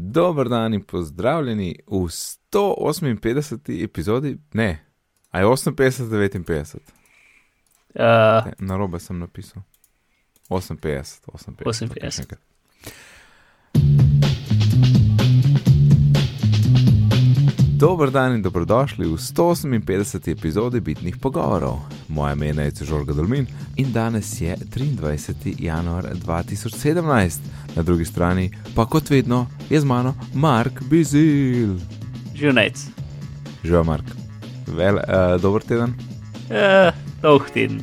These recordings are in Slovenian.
Dober dan in pozdravljeni v 158. epizodi, ne, aj 58, 59. Uh, Ne, Na robe sem napisal. 58, 58. 58. Dober dan in dobrodošli v 158. epizodi Bitnih pogovorov. Moje ime je Žorga Dolmin in danes je 23. januar 2017. Na drugi strani pa kot vedno je z mano Mark Bizil. Žunec. Živijo, Mark. Vel, uh, dober teden. Uh, dolg teden,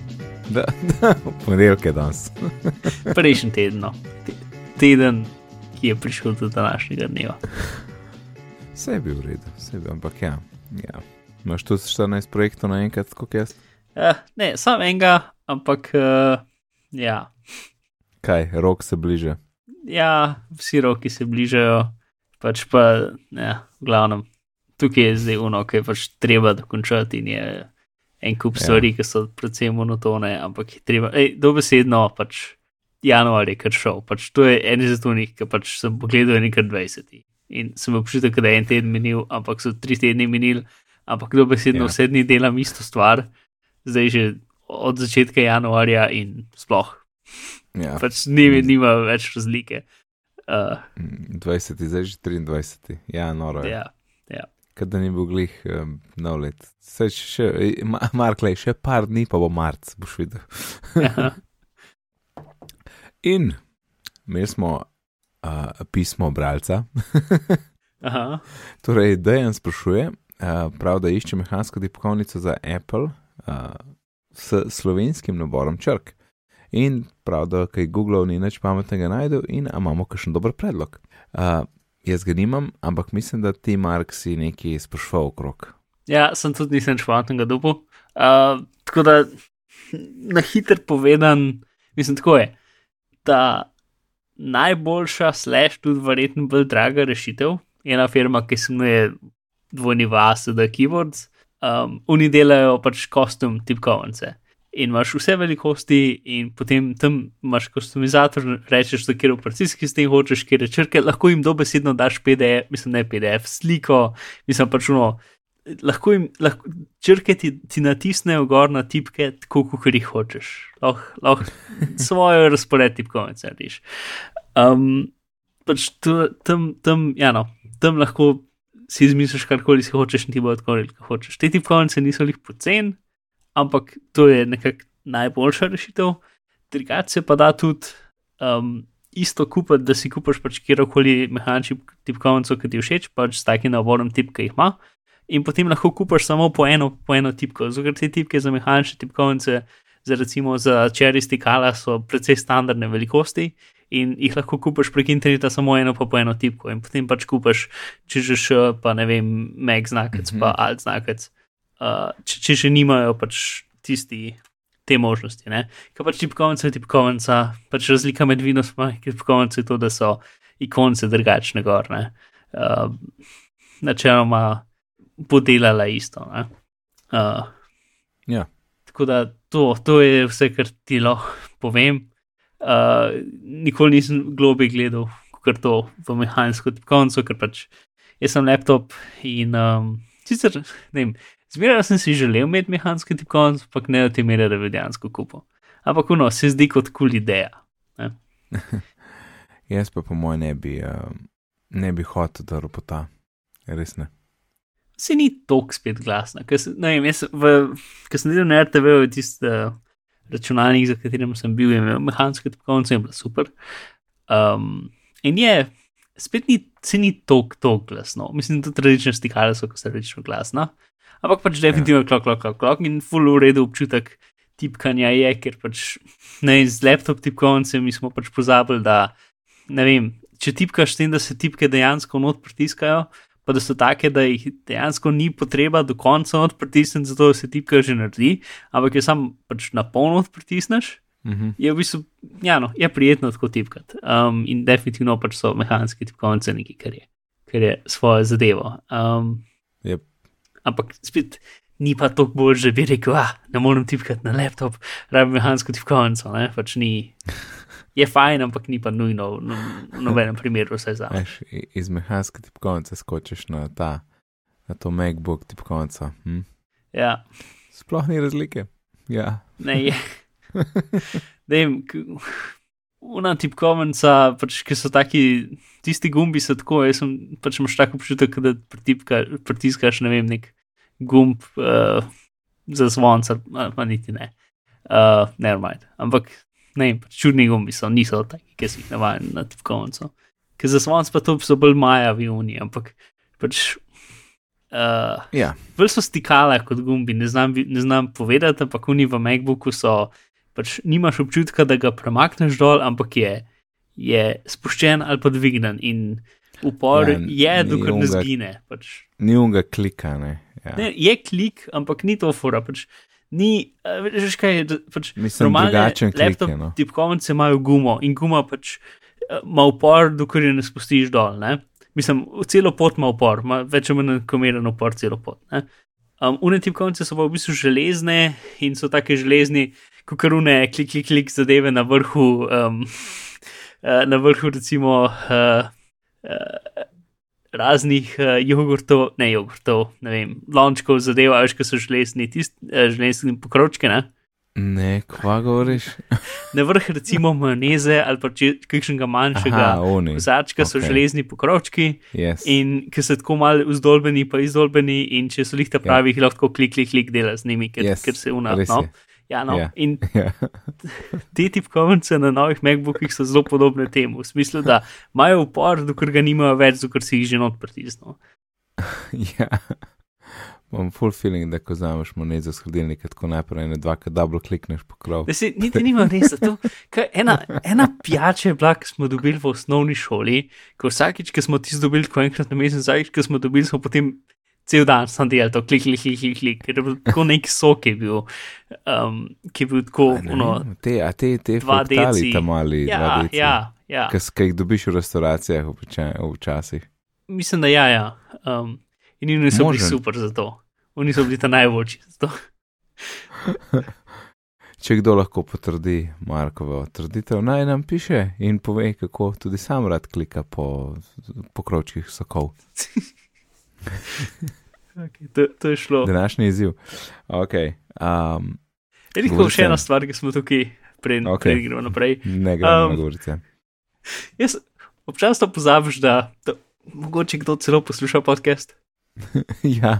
Da, da, ponedeljek je danes. prejšnji teden. No. Te- Teden, ki je prišel do današnjega dneva. Vse je bil v redu, vse je bil, ampak ja. ja. Imaš tu 14 projektov naenkrat, kot jaz? Uh, ne, samo enega, ampak uh, ja. Kaj, rok se bliže. ja, vsi roki se bližajo, pač pa, ja, v glavnem, tukaj je zdaj uno, ki je pač treba dokončati in je en kup Ja. stvari, ki so predvsem monotone, ampak je treba, ej, dobesedno pač januar je kar šel, pač to je en izmed unih, ki pač sem pogledal nekaj 20. In sem občutek, da je en teden minil, ampak so tri tedni minili, ampak dobesedno Ja. ja. vse dni delam isto stvar, zdaj že od začetka januarja in sploh, Ja, pač nima, nima več razlike. Uh, mm, 20, zdaj že 23. Ja, noro je. Ja, Kad da ni bil glih um, nov let. Saj še, še ma, Marklej, še par dni pa bo marc, boš videl. ja, In imeli smo uh, pismo bralca, torej Dejan sprašuje, uh, prav da išče mehansko tipkovnico za Apple uh, s slovenskim naborom črk. In prav da kaj Google ni nič pametnega najdel in imamo kakšen dober predlog. Uh, jaz ga nimam, ampak mislim, da ti Mark si nekaj sprašval okrog. ja, sem tudi nisem špatnega dupu. Uh, tako da na hiter povedan, mislim, tako je. Ta najboljša, slash tudi verjetno bolj draga rešitev, ena firma, ki se imenuje dvojni vas, da keyboards, um, oni delajo pač kostum tipkovnice. In imaš vse velikosti, in potem tam imaš customizator, rečeš, da kjer operacijski sistem hočeš, kjer črke, lahko jim dobesedno daš PDF, mislim, ne PDF, sliko, mislim pač no. Lahko jim lahko, črke ti, ti natisnejo gor na tipke, tako kot jih hočeš. Lahko lah, svojo razpored tipkovnice narediš. Um, pač tu- tam, tam, ja, no, tam lahko si izmisliš karkoli si hočeš in ti bo rekel, kot hočeš. Te tipkovnice niso jih pocen, ampak to je nekako najboljša rešitev. Drugače pa da tudi um, isto kupiti, da si kupaš pač kjerkoli mehanično tipkovnico, ki ti všeč, pač s takim naborom tip, ki jih ima. In potem lahko kupaš samo po eno, po eno tipko. Zato te tipke za mehanične tipkovnice, za recimo za čeri stikala, so precej standardne velikosti in jih lahko kupaš prek interneta samo eno, pa po eno tipko. In potem pač kupaš, če že še, pa ne vem, Mac znakec, Mhm. pa alt znakec. Uh, če, če že nimajo pač tisti. Te možnosti. ne. Ker pač tipkovnica je tipkovnica, pač razlika med Windowsom in tipkovnico je to, da so ikonce drugačne gor. ne. Uh, načeloma bo delala isto. ne. Uh, Ja. tako da to, to je vse, kar ti lahko povem. Uh, nikoli nisem globe gledal, kot to v mehansko tipkovnico, ker pač jaz sem laptop in um, sicer ne vem. Zmeraj sem si želel imeti mehansko tipkovnico, ampak ne do te mere, da bi dejansko kupil. Ampak uno, se zdi kot kul cool ideja. Jaz pa po mojem ne bi, uh, ne bi hotel, da ropota. Res ne. Se ni tako spet glasna. Ker sem, vem, v, ker sem delal na RTV, tisti uh, računalnik, za katerim sem bil, je imel mehansko tipkovnico in bila super. Um, in je, spet ni, se ni tako, tako glasno. Mislim, da tudi različne stikale so, ko so različno glasna. Ampak pač definitivno klok, klok, klok, klok in full v redu občutek tipkanja je, ker pač ne z laptop tipkovnicami smo pač pozabili, da ne vem, če tipkaš tem, da se tipke dejansko not pritiskajo, pa da so take, da jih dejansko ni potreba do konca not pritisniti, zato da se tipka že naredi, ampak jo sam pač na polno pritisneš, Mhm. je v bistvu, ja, no, je prijetno tako tipkati. Um, in definitivno pač so mehanske tipkovnice nekaj, kar je, kar je svojo zadevo. Um, Jep. ampak spet ni pa toliko bolj, že bi rekel, ah, ne morem tipkati na laptop, rabim mehansko tipkovnico, ne, pač ni. Je fajn, ampak ni pa nujno v no, nobenem primeru vse za. Veš, iz mehanske tipkovnice skočiš na ta, na to MacBook tipkovnico. Hm? Ja. Sploh ni razlike. Ja. Ne, je. Dej, Una tipkovnica, pač, ki so taki, tisti gumbi so tako, jaz sem pač imaš tako občutek, da pritipka, pritiskaš, ne vem, nek gumb uh, za zvonca, pa niti ne. Uh, ne, mind. Ampak, ne, pač čudni gumbi so, niso taki, ki si jih navajen na tipkovnico. Ker za zvonc pa to so bolj maja v juni, ampak pač. Uh, ja. Bolj so stikale kot gumbi, ne znam, ne znam povedati, ampak oni v MacBooku so pač nimaš občutka, da ga premakneš dol, ampak je, je spuščen ali pa dvignen in upor ja, je, dokler ne zgine. Pač. Ni unga klika, ne. Ja. ne. Je klik, ampak ni to fora. Pač. Ni, veš kaj, pač Mislim, drugačen klik. Laptop, No. tipkovnice imajo gumo in guma pač ima upor, dokler je ne spustiš dol. Ne? Mislim, celo pot ima upor, ima več ali manj komeren upor celo pot. Ne? Um, une tipkovnice so pa v bistvu železne in so take železni, kot karune, klik, klik, klik zadeve na vrhu, um, na vrhu recimo uh, uh, raznih uh, jogurtov, ne jogurtov, ne vem, lončkov zadev, veš, ki so železni, tisti uh, železni pokročke. Ne? Ne, kva govoriš? Na vrh recimo majoneze ali pa kakšnega manjšega kozarčka okay. so železni pokročki yes. in ki so tako malo vzdolbeni, pa izdolbeni in če so jih ta pravi, jih yeah. lahko klik, klik, klik dela z njimi, ker, yes. ker se unapno. Ja, no. Ja. In Ja. te tipkovnice na novih MacBookih so zelo podobne temu, v smislu, da imajo upor, dokler ga nimajo več, ker si jih že not pritisnil. ja. Imam full feeling, da ko vzameš monezo z hladilnika, tako najprej ne dvakrat dobro klikneš po krov. Da si niti nima res to. Ena, ena pijača je bila, ki smo dobili v osnovni šoli, ko vsakič, ki smo tisto dobili, ko enkrat na mesec, vsakič, ki smo dobili, smo potem cel dan sam delali to, klik, klik, klik, klik, klik, ker je bil tako nek sok, ki je bil, um, ki je bil tako, A ne no, vem, Te, a te, te fraktali tam ali dva ja, deci, ja, ja. ki jih dobiš v restauracijah vča- včasih. Mislim, da ja, ja. Um, in oni so bili super za to. Oni so bili ta najboljši za to. Če kdo lahko potrdi Markovo trditev, naj nam piše in pove, kako tudi sam rad klika po pokročkih sokov. Okay, to, to je šlo. Današnji izziv. Okay. Um, Rekel Govorite. še ena stvar, ki smo tukaj, prej Okej. okay. gremo naprej. ne gremo Um, na govorice. Jaz občasno pozabiš, da, da mogoče kdo celo posluša podcast. ja.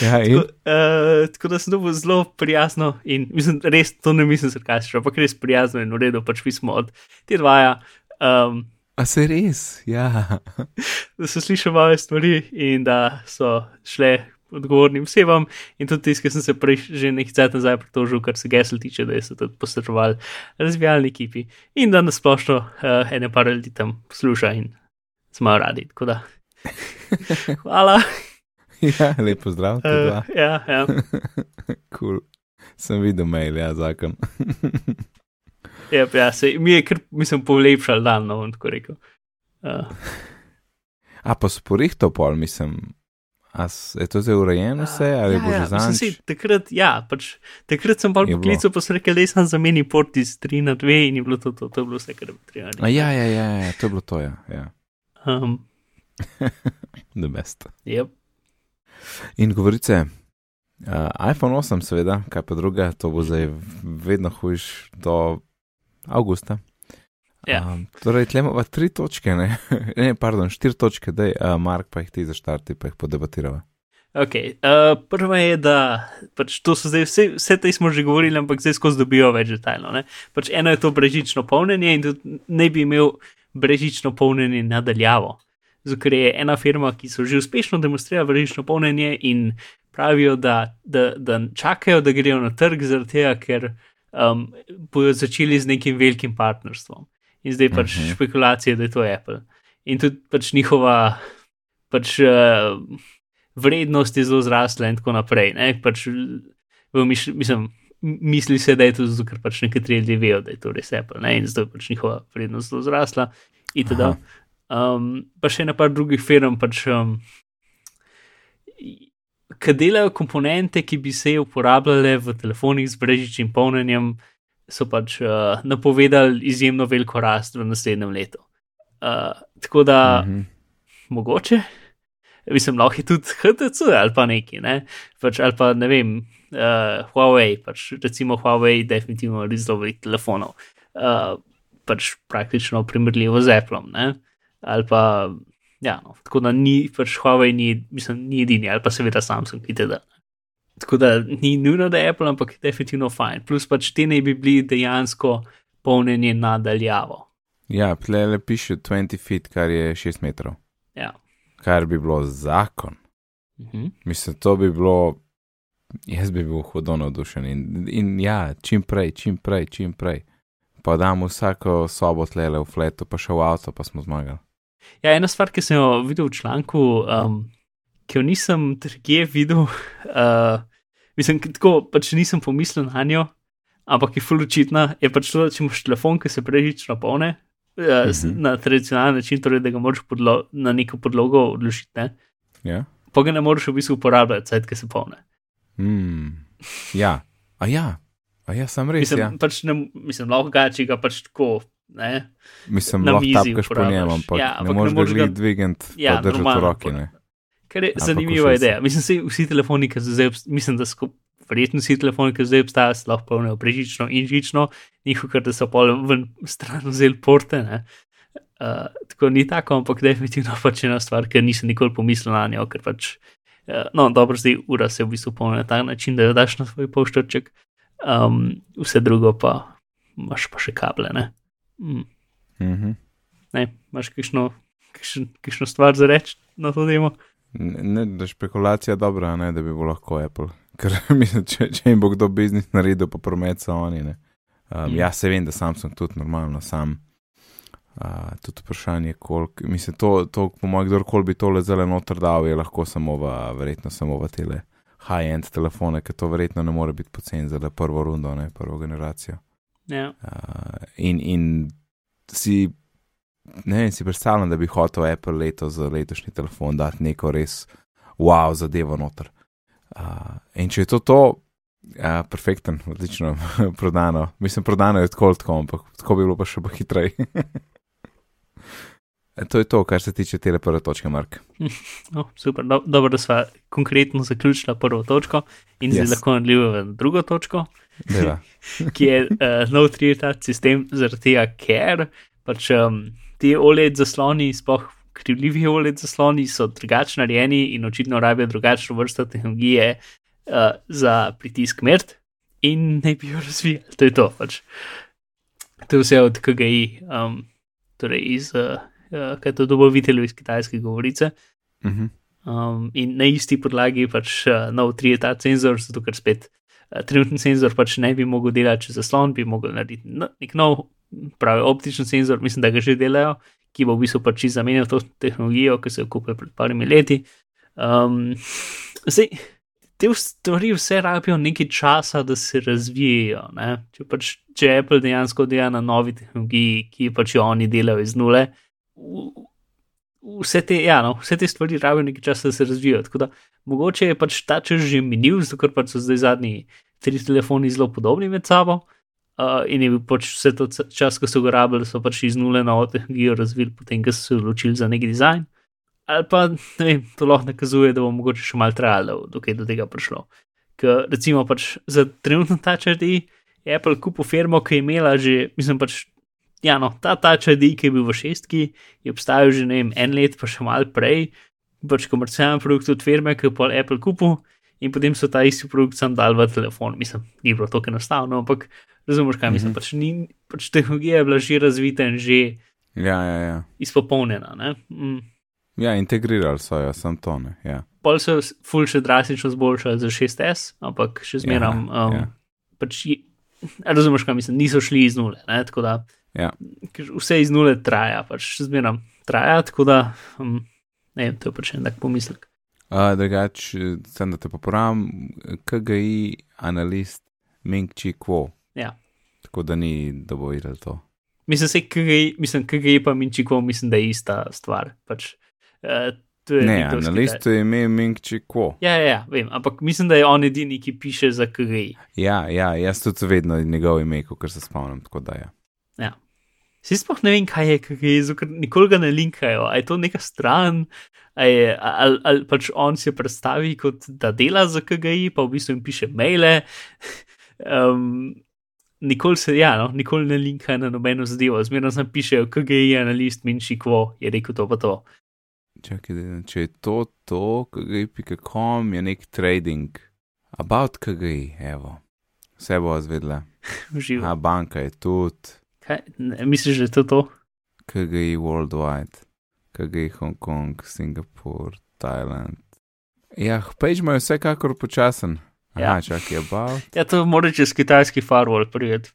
Ja, in Tako, uh, tako da sem dobil zelo prijazno in mislim, res to ne mislim sarkastično, ampak res prijazno in v redu, pač pismo od te dvaja. Um, a se res, ja. da so slišali male stvari in da so šle odgovornim osebam. In tudi tisti, ki sem se prej že nekaj časa nazaj pritožil, kar se gesel tiče, da so tudi posredovali razvijalni ekipi in da nasplošno uh, ene par ljudi tam posluša in smo radi. Tako da. Hvala. ja, lepo zdrav. Uh, ja, ja. Cool. Sem videl mail, ja, zakon. Ja, ja, se, mi je kar, mislim, polepšal dan, no, tako rekel. Uh, A pa sporihto pol, mislim. A s- je to zdaj urejeno vse, ali bo že zanj? saj takrat, ja, pač, takrat sem Je bilo. poklical, pa sem rekel, da sem zamenil port iz 3 na 2 in je bilo to, to, to je bilo vse, kar je bilo treba. A ja, ja, ja, ja, to je bilo to, ja. ja. Um, The best. yep. In govorice, uh, iPhone 8, seveda, kaj pa druga, to bo zdaj vedno hujš do avgusta. Ja. Um, torej, tle imamo tri točke, ne, ne pardon, štiri točke, da je uh, Mark pa jih ti zaštarti, pa jih podebatirava. Okay. Uh, prva je, da pač to so zdaj vse, vse te smo že govorili, ampak zdaj skozi dobijo več detajlov. Pač eno je to brežično polnjenje in tudi ne bi imel brežično polnjenje nadaljavo. Zato je ena firma, ki so že uspešno demonstrirali brežično polnjenje in pravijo, da, da, da čakajo, da grejo na trg, zaradi tega, ker um, bodo začeli z nekim velikim partnerstvom. In zdaj pač Mhm. špekulacije, da je to Apple. In tudi pač njihova pač, uh, vrednost je zelo zrasla in tako naprej. Ne? Pač, miš, mislim, misli se, da je to zato, ker pač nekateri ljudje vejo, da je to res Apple ne? in je pač njihova vrednost zelo zrasla. Um, pa še ena par drugih firm, pač, um, ki delajo komponente, ki bi se uporabljale v telefonih z brežičnim polnjenjem, so pač uh, napovedali izjemno veliko rast v naslednjem letu. Uh, tako da, mm -hmm. mogoče, mislim, lahko je tudi HTC ali pa neki, ne? pač, ali pa ne vem, uh, Huawei, pač recimo Huawei, definitivno res zelo velik telefonov, uh, pač praktično primerljivo z Apple. Ali pa, ja, no, tako da ni, pač Huawei ni, mislim, ni edini, ali pa seveda Samsung, ki te da. Tako da ni nujno, da je Apple, ampak je definitivno fajn. Plus pač te ne bi bili dejansko polnjeni nadaljavo. Ja, tle piše 20 feet, kar je 6 metrov. Ja. Kar bi bilo zakon. Mhm. Mislim, to bi bilo, jaz bi bil hudo navdušen in, in ja, čim prej, čim prej, čim prej. Pa dam vsako sobo tlele v fletu, pa še v avto, pa smo zmagali. Ja, ena stvar, ki sem jo videl v članku, um, ki jo nisem drugje videl, uh, mislim, tako pač nisem pomislil na njo, ampak je fulučitna, je pač to, da če imaš telefon, ki se prežično polne. Uh, Mhm. Na tradicionalen način, torej, da ga moraš podlo na neko podlogo odložiti, ne? Ja, pa ga ne moreš v bistvu uporabljati, saj ki se polne. mm. ja. a ja, a ja, sem res. Mislim, ja. pač ne, mislim lahko ga, če ga pač tako. Ne? Mislim, na lahko tapkaš po njem, ampak Ja, ne moreš ga glih dvigant, Ja, pa držati v roki. Ne. Kar je zanimiva ideja. Mislim, da vsi telefoni, ki zdaj, obst- mislim, da so verjetno vsi telefoni, ki zdaj obstajajo, se lahko polnijo brežično in žično, njihov, ker da so pol ven stran vzeli porte. Ne? Uh, tako ni tako, ampak definitivno pač ena stvar, ker nisem nikoli pomislil na njo, ker pač, uh, no, dobro, zdaj ura se v bistvu polni na ta način, da jo daš na svoj poštarček, um, vse drugo pa imaš pa še kable. Ne, mm, Mhm. ne imaš kakšno, kakšno, kakšno stvar za reči na to temo. Ne, ne, da je špekulacija dobra, ne, da bi bilo lahko Apple. Ker mislim, če, če jim bo kdo biznis naredil, pa promet so oni. Ne. Um, Mm. ja, se vem, da Samsung tudi normalno, sam. Uh, tudi vprašanje, koliko, mislim, to, to po mojem, kdorkoli bi tole zelo noter dal, je lahko samo v, verjetno samo v tele high-end telefone, ker to verjetno ne more biti pocen za prvo rundo, ne prvo generacijo. Ja. Uh, in, in si, ne vem, si predstavljam, da bi hotel Apple letos za letošnji telefon dati neko res wow zadevo noter. Uh, in če je to to, uh, perfekten, odlično prodano. Mislim, prodano je tako, tako, ampak tako bi bilo pa še pa hitreje. To je to, kar se tiče te prve točke, Mark. No, super, do, dobro, da smo konkretno zaključili prvo točko in zdaj Yes. lahko nadaljujemo na drugo točko. ki je uh, nov trietač sistem, zaradi tega, ker pač um, ti OLED zasloni, sploh krivljivi OLED zasloni, so drugače narejeni in očitno rabijo drugačno vrsto tehnologije uh, za pritisk merd in naj bi jo razvijali. To je to. Pač. To je vse od KGI, um, torej iz, uh, uh, kaj to dobaviteljev iz kitajske govorice. Mhm. Um, in na isti podlagi pač uh, nov trietač senzor, zato ker spet uh, trenutni senzor pač ne bi mogel delati čez zaslon, bi mogel narediti nek nov, pravi optični senzor, mislim, da ga že delajo, ki bo v bistvu pač zamenjal to tehnologijo, ki se je kupila pred parimi leti. Um, zdaj, te stvari vse rabijo nekaj časa, da se razvijajo. ne. Če, pač, če Apple dejansko dela na novi tehnologiji, ki pač jo oni delajo iz nule, vse te, ja, no, vse te stvari rabijo nekaj časa, da se razvijajo. Da mogoče je pač ta čas že minil, zato ker pač so zdaj zadnji tri telefoni zelo podobni med sabo. Uh, in je bil pač vse to čas, ko so ga rabili, so pač iz nule novo tehnologijo razvili, potem ko so se odločili za neki dizajn. Ali pa ne vem, to lahko nakazuje, da bo mogoče še malo trajalo, dokaj do tega prišlo. Ker recimo pač za trenutno ta črti je Apple kupil firmo, ki je imela že, mislim pač, ja, no, ta ta črti, ki je bil v šestki, je obstajal že ne vem, en let, pa še malo prej, pač komercialen produkt od firme, ki je pol Apple kupil in potem so ta isti produkt sam dal v telefon. Mislim, ni bilo tako enostavno, ampak razumeš, kaj mislim. Mhm. Pač, ni, pač tehnologija je bila že razvita in že Ja, ja, ja. izpopolnjena. ne. Mm. Ja, integrirali so jo, sem to ne. Ja. Pol so ful še drastično zboljšali za 6S, ampak še zmeraj. Ja, Um, ja. pač je, razumeš, kaj mislim, niso šli iz nule. Ne, tako da Ja. ker vse iz nule traja, pač zmeraj traja, tako da um, ne vem, to je pač en tak pomislek. Uh, drugač, sem da te popravim, KGI analist Ming Chi Kuo. Ja. Tako da ni, videl to. Mislim, se KGI, mislim, KGI pa Minčiko, mislim, da je ista stvar. Pač, uh, To je Ne, listu je ime Ming Chi Kuo. Ja, ja, ja, vem, ampak mislim, da je on edini, ki piše za KGI. Ja, ja, jaz tudi vedno njegov ime, kot se spomnim, tako da ja. Vsi sploh ne vem, kaj je KGI, zato ker nikoli ga ne linkajo. A je to neka stran, je, ali, ali pač on se predstavi kot da dela za KGI, pa v bistvu jim piše maile. Um, nikoli se, ja, no, nikoli ne linkajo na nobeno zadevo, zmerno sem pišejo KGI analist Minči Kvo, je rekel to pa to. Čakaj, če je to to, kgi.com je nek trading. About kgi, evo. Vse bo zvedla. Živo. A banka je tudi, Kaj, ne, misliš, da je to to? kgi worldwide, kgi Hong Kong, Singapur, Thailand. Ja, page imajo vsekakor počasen. Aha, Ja. ja. čakaj, about. Ja, to mora čez kitajski firewall prijeti.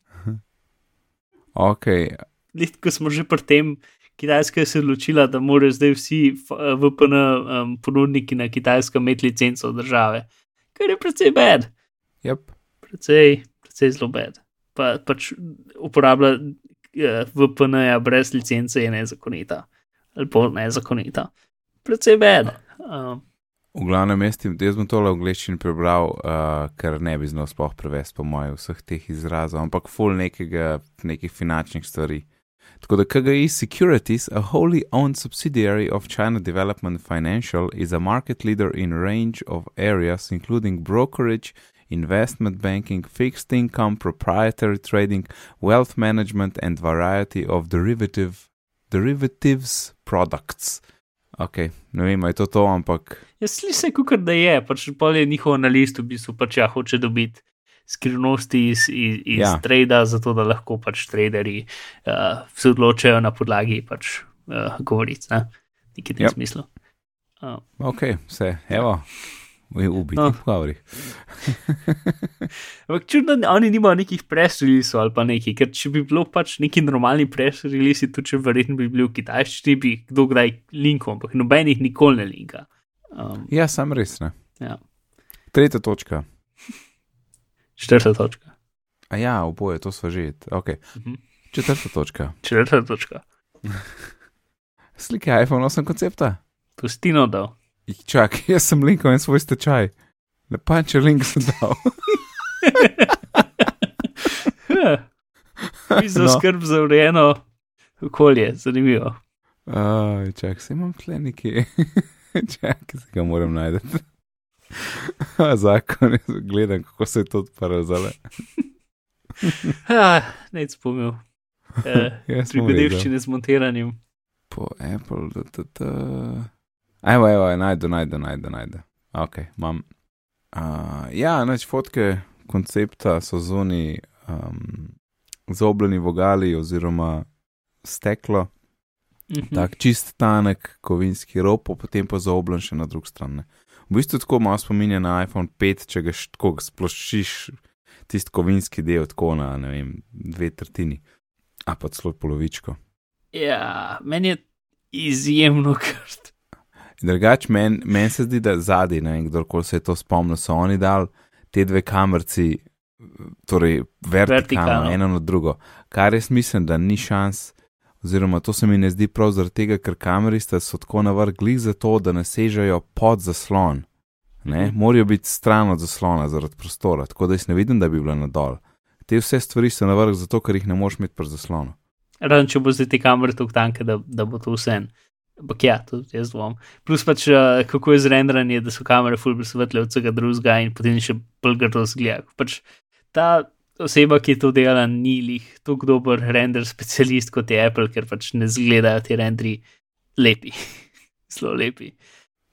Ok, Lih, ko smo že pri tem, Kitajska se je odločila, da morajo zdaj vsi eh, VPN um, ponudniki na Kitajskem imeti licenco države, kar je precej bed, yep. precej, precej zelo bed. Pa, pač uporablja uh, VPN-ja brez licence je nezakonita ali bolj nezakonita. Precej bed. Um, V glavnem, jaz, jaz bom tole v angleščini prebral, uh, ker ne bi znal sploh prevesti, po mojem, vseh teh izrazov, ampak full nekega, nekih finančnih stvari. Tako da KGI Securities, a wholly owned subsidiary of China Development Financial, is a market leader in a range of areas, including brokerage, investment banking, fixed income, proprietary trading, wealth management, and variety of derivative, derivatives products. Ok, ne vem, je to to, ampak Jaz slišim, kot da je, pač pol je njihov analist v bistvu pač ja, hoče dobiti skrivnosti iz, iz, iz ja. Ja. trada, zato da lahko pač traderji uh, se odločajo na podlagi pač uh, govoric, ne? nekaj v tem Yep. smislu. Uh, Ok, vse, evo, v ubiti No. no. pogovori. ampak čudno, oni nimajo nekih press releasev ali pa nekaj, ker če bi bilo pač neki normalni press release, tudi če verjetno bi bili v kitajščini, bi kdo kdaj linkal, ampak nobenih nikoli ne linka. Um, Ja, sam res ne. ja, Tretja točka. četrta točka. A ja, oboje, to smo že. Okay. Mhm. Četrta točka. Četrta točka. Slike iPhone 8 koncepta. Ti dal. Ih, Čak, jaz sem linkal en svoj stečaj. Ne pa če link sem dal. Mi za No. skrb za urejeno okolje, zanimivo. Uh, čak, se imam tle nekje. čak, se ga moram najti. Zakon, jaz gledam, kako se je to odprlo zale. Ah, ne spomnil. Eh, videl. Prigodevščine z montiranjem. Po Apple, da, da, da. Evo, evo, najdu, najdu, najdu, najdu. Ok, imam. Uh, ja, neč fotke koncepta so zunaj um, zobljeni vogali oziroma steklo, Mhm. tak čist tanek kovinski rob, pa potem pa zaobljen še na drug stran. V bistvu tako malo spominja na iPhone 5, če ga tako splošiš tisti kovinski del tako na, vem, dve tretjini, a pa celo polovičko. Ja, meni je izjemno krst. Drugače, meni men se zdi, da zadnji, ne vem, kdorkoli se je to spomnil, so oni dali te dve kamerci, torej vertikalno, Vertikalno. eno na drugo. Kar jaz mislim, da ni šans, oziroma to se mi ne zdi prav zaradi tega, ker kameriste so tako navrgli za to, da ne sežejo pod zaslon. Ne, Mhm. morajo biti stran od zaslona zaradi prostora, tako da jaz ne vidim, da bi bila nadol. Te vse stvari so navrgli zato, ker jih ne moš imeti pri zaslonu. Razen če bo zdaj te kamere tako tanke, da, da bo to vse. Ampak ja, to jaz dvom. Plus pač, uh, kako je zrenderanje, da so kamere fulbr svetle od vsega drugega in potem še bolj grdo zgleda. Pač ta oseba, ki je to delala, ni lih tako dober render specialist kot je Apple, ker pač ne zgledajo ti rendri lepi. Zelo lepi.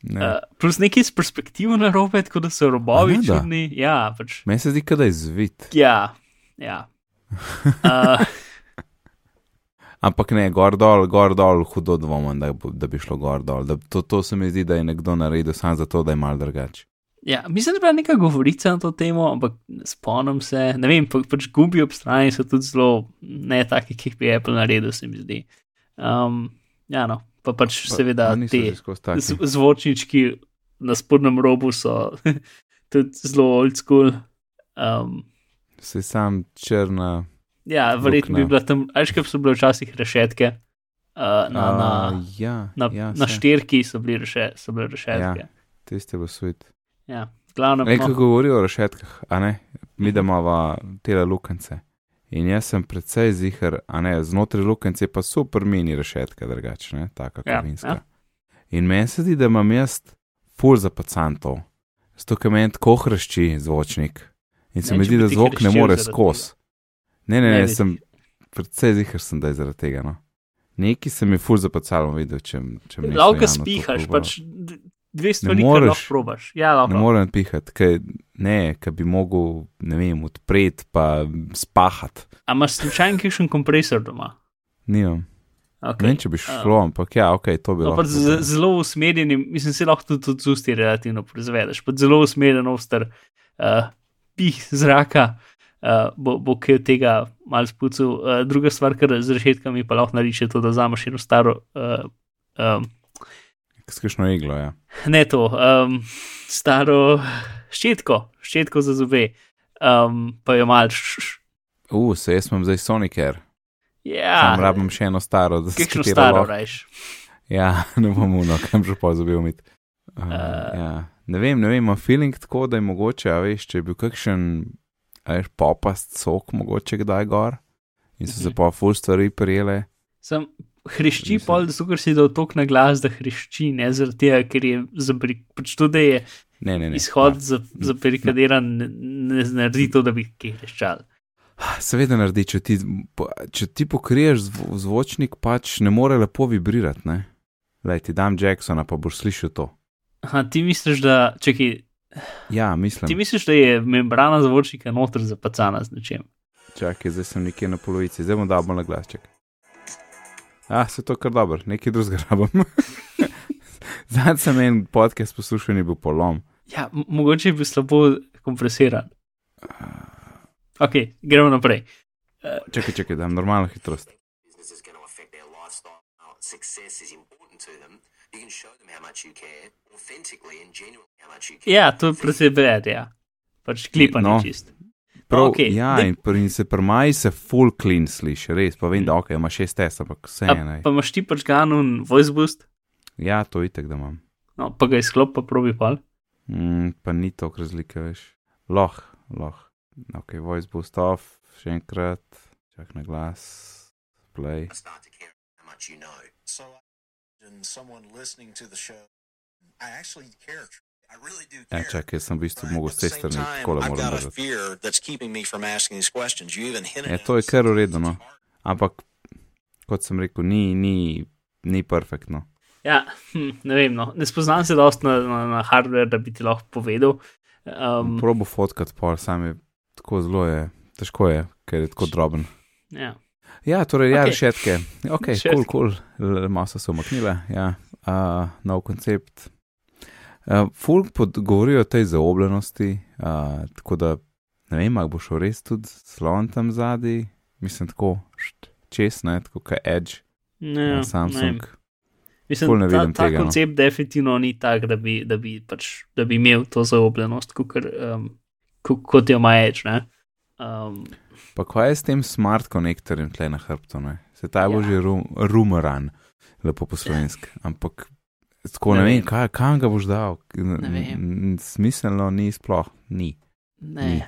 Ne. Uh, plus nekaj s perspektivo na robe, tako da so robovi čudni. Ja, pač. Meni se zdi, da je zvit. Ja, ja. Uh, Ampak ne, gor dol, gor dol, hudo dvomim, da, da bi šlo gor dol. Da, to, to se mi zdi, da je nekdo naredil samo zato, da je mal drugače. Ja, mislim, da je bila neka govorica na to temo, ampak spomnim se. Ne vem, pa, pač gumbi ob strani so tudi zelo ne taki, ki jih bi Apple naredil, se mi zdi. Um, ja, no, pa pač seveda A niso te zvočnički na spodnjem robu so tudi zelo old school. Um, Se sam črna. Ja, verjetno bi bila tam, ajš, kaj so bile včasih rešetke, uh, na, na, A, ja, na, ja, na štirki so bili reše, so bile rešetke. Tiste bo svet. Ja, glavno. Nekaj No, govorijo o rešetkah, a ne, mi da imamo tele lukence. In jaz sem precej zihar, a ne, znotraj lukence pa super mini rešetka, drugačne, taka Ja, kavinska. ja. In meni se zdi, da imam jaz full za pacantov, zato ker meni tako hrašči zvočnik. In se Ne, mi zdi, da zvok ne more skozi. Ne, ne, Ne ne, sem precej zihar, sem, da je zaradi tega. No. Neki se mi full za pacalom videl, če, če me Lahko spihaš, pač dve stvari, ki lahko probaš. Ja, lahko. Ne morem pihati, ker ne, ker bi mogel, ne vem, odpreti pa spahati. A imaš slučajno kakšen kompresor doma? Nimam. Okay. Ne vem, če bi šlo, ampak ja, ok, to bi No, lahko. pač z, zelo usmerjeni, mislim, se lahko tudi, tudi z usti relativno proizvedeš. Pač zelo usmerjen ostar uh, pih zraka uh, bo, bo kaj od tega mal spucil. Uh, druga stvar, kar z rešetkami pa lahko narediš, je to, da vzameš eno staro. Uh, um, Skrišno iglo, ja. ne to, um, staro ščetko, ščetko za zobe, um, pa jo malš. U, se jaz imam zdaj Sonicare. Ja, Sam rabim še eno staro, da se katero staro lahko- rajš. Ja, ne bom uno, kam že pa zabil mit. Uh, Eh. ja. Ne vem, ne vem, imam feeling tako, da je mogoče, a veš, če je bil kakšen, veš, popast sok mogoče kdaj gor in so se Mhm. pa full stvari prijele. Sem hrišči Mislim- pol, zato ker si dal tok na glas, da hrišči, ne zaradi tega, ker je zabrik, pač to, da je Ne, ne, ne. izhod ja. za, za perikadiran, ne, ne naredi to, da bi kaj hreščal. Seveda naredi, če ti, če ti pokriješ zvo, zvočnik, pač ne more lepo vibrirati. Ne? Lej, ti dam Jacksona, pa boš slišal to. Aha, ti misliš, da, čakaj, Ja, mislim. ti misliš, da je membrana zvočnika noter zapacana z nečem? Čakaj, zdaj sem nekje na polovici, zdaj bom dal bolj na glas. Čakaj. Ah, se to kar dobro, nekaj drugega rabim. Zadnji sem en podcast poslušal, ni bil polom. Ja, mogoče je bil slabo kompresiran. Ok, gremo naprej. Čakaj, čakaj, dam normalno hitrost. Success is important to them. You can show them how much you care, authentically and genuinely how much you care. Ja, to je precej bed, ja. Pač klipanje No. čist. Prav, Okej, okay, ja, in, in se pri maji se full clean sliši, res, pa vem, da ok, ima šest test, ampak vse A, ene. pa imaš ti pač ganun voice boost, Ja, to itek, da imam. no, pa ga izklop, pa probi pol. Mm, pa ni toliko razlike, veš. Loh, loh. Ok, voice boost off, še enkrat, čak na glas, play. Ja, care. čakaj, jaz sem v bistvu mogel s te strani time, tako le I've moram držati. Ja, to je kar v redu, no. Ampak, kot sem rekel, ni, ni, ni perfektno. Ja, hm, ne vem, no. ne spoznam se dosti na, na, na hardware, da bi ti lahko povedal. Um, Probo fotkat pol, sam je tako zelo je, težko je, ker je tako droben. ja. Ja, torej, ja, Okej. rešetke. Ok, kul, kul, malo so se umaknile, ja, uh, nov koncept. Uh, Fulk govorijo o tej zaobljenosti, uh, tako da ne vem, ali bo šel res tudi slon tam zadaj, mislim tako, št, čez, ne, tako kot Edge, Ne, ne Samsung. vem. Mislim, ful ne ta, ta tega, no. koncept definitivno ni tak, da bi, da bi, pač, da bi imel to zaobljenost, kakor, um, ko- kot jo ima Edge. ne. Um, Pa kaj je s tem smart konektorjem tle na hrbtu, ne? Se ta bo Ja. že rum, rumoran, lepo po slovenski, ampak tako ne, Ne vem, vem. kaj, kam ga boš dal, smiselno ni sploh, ni. ne, Ni.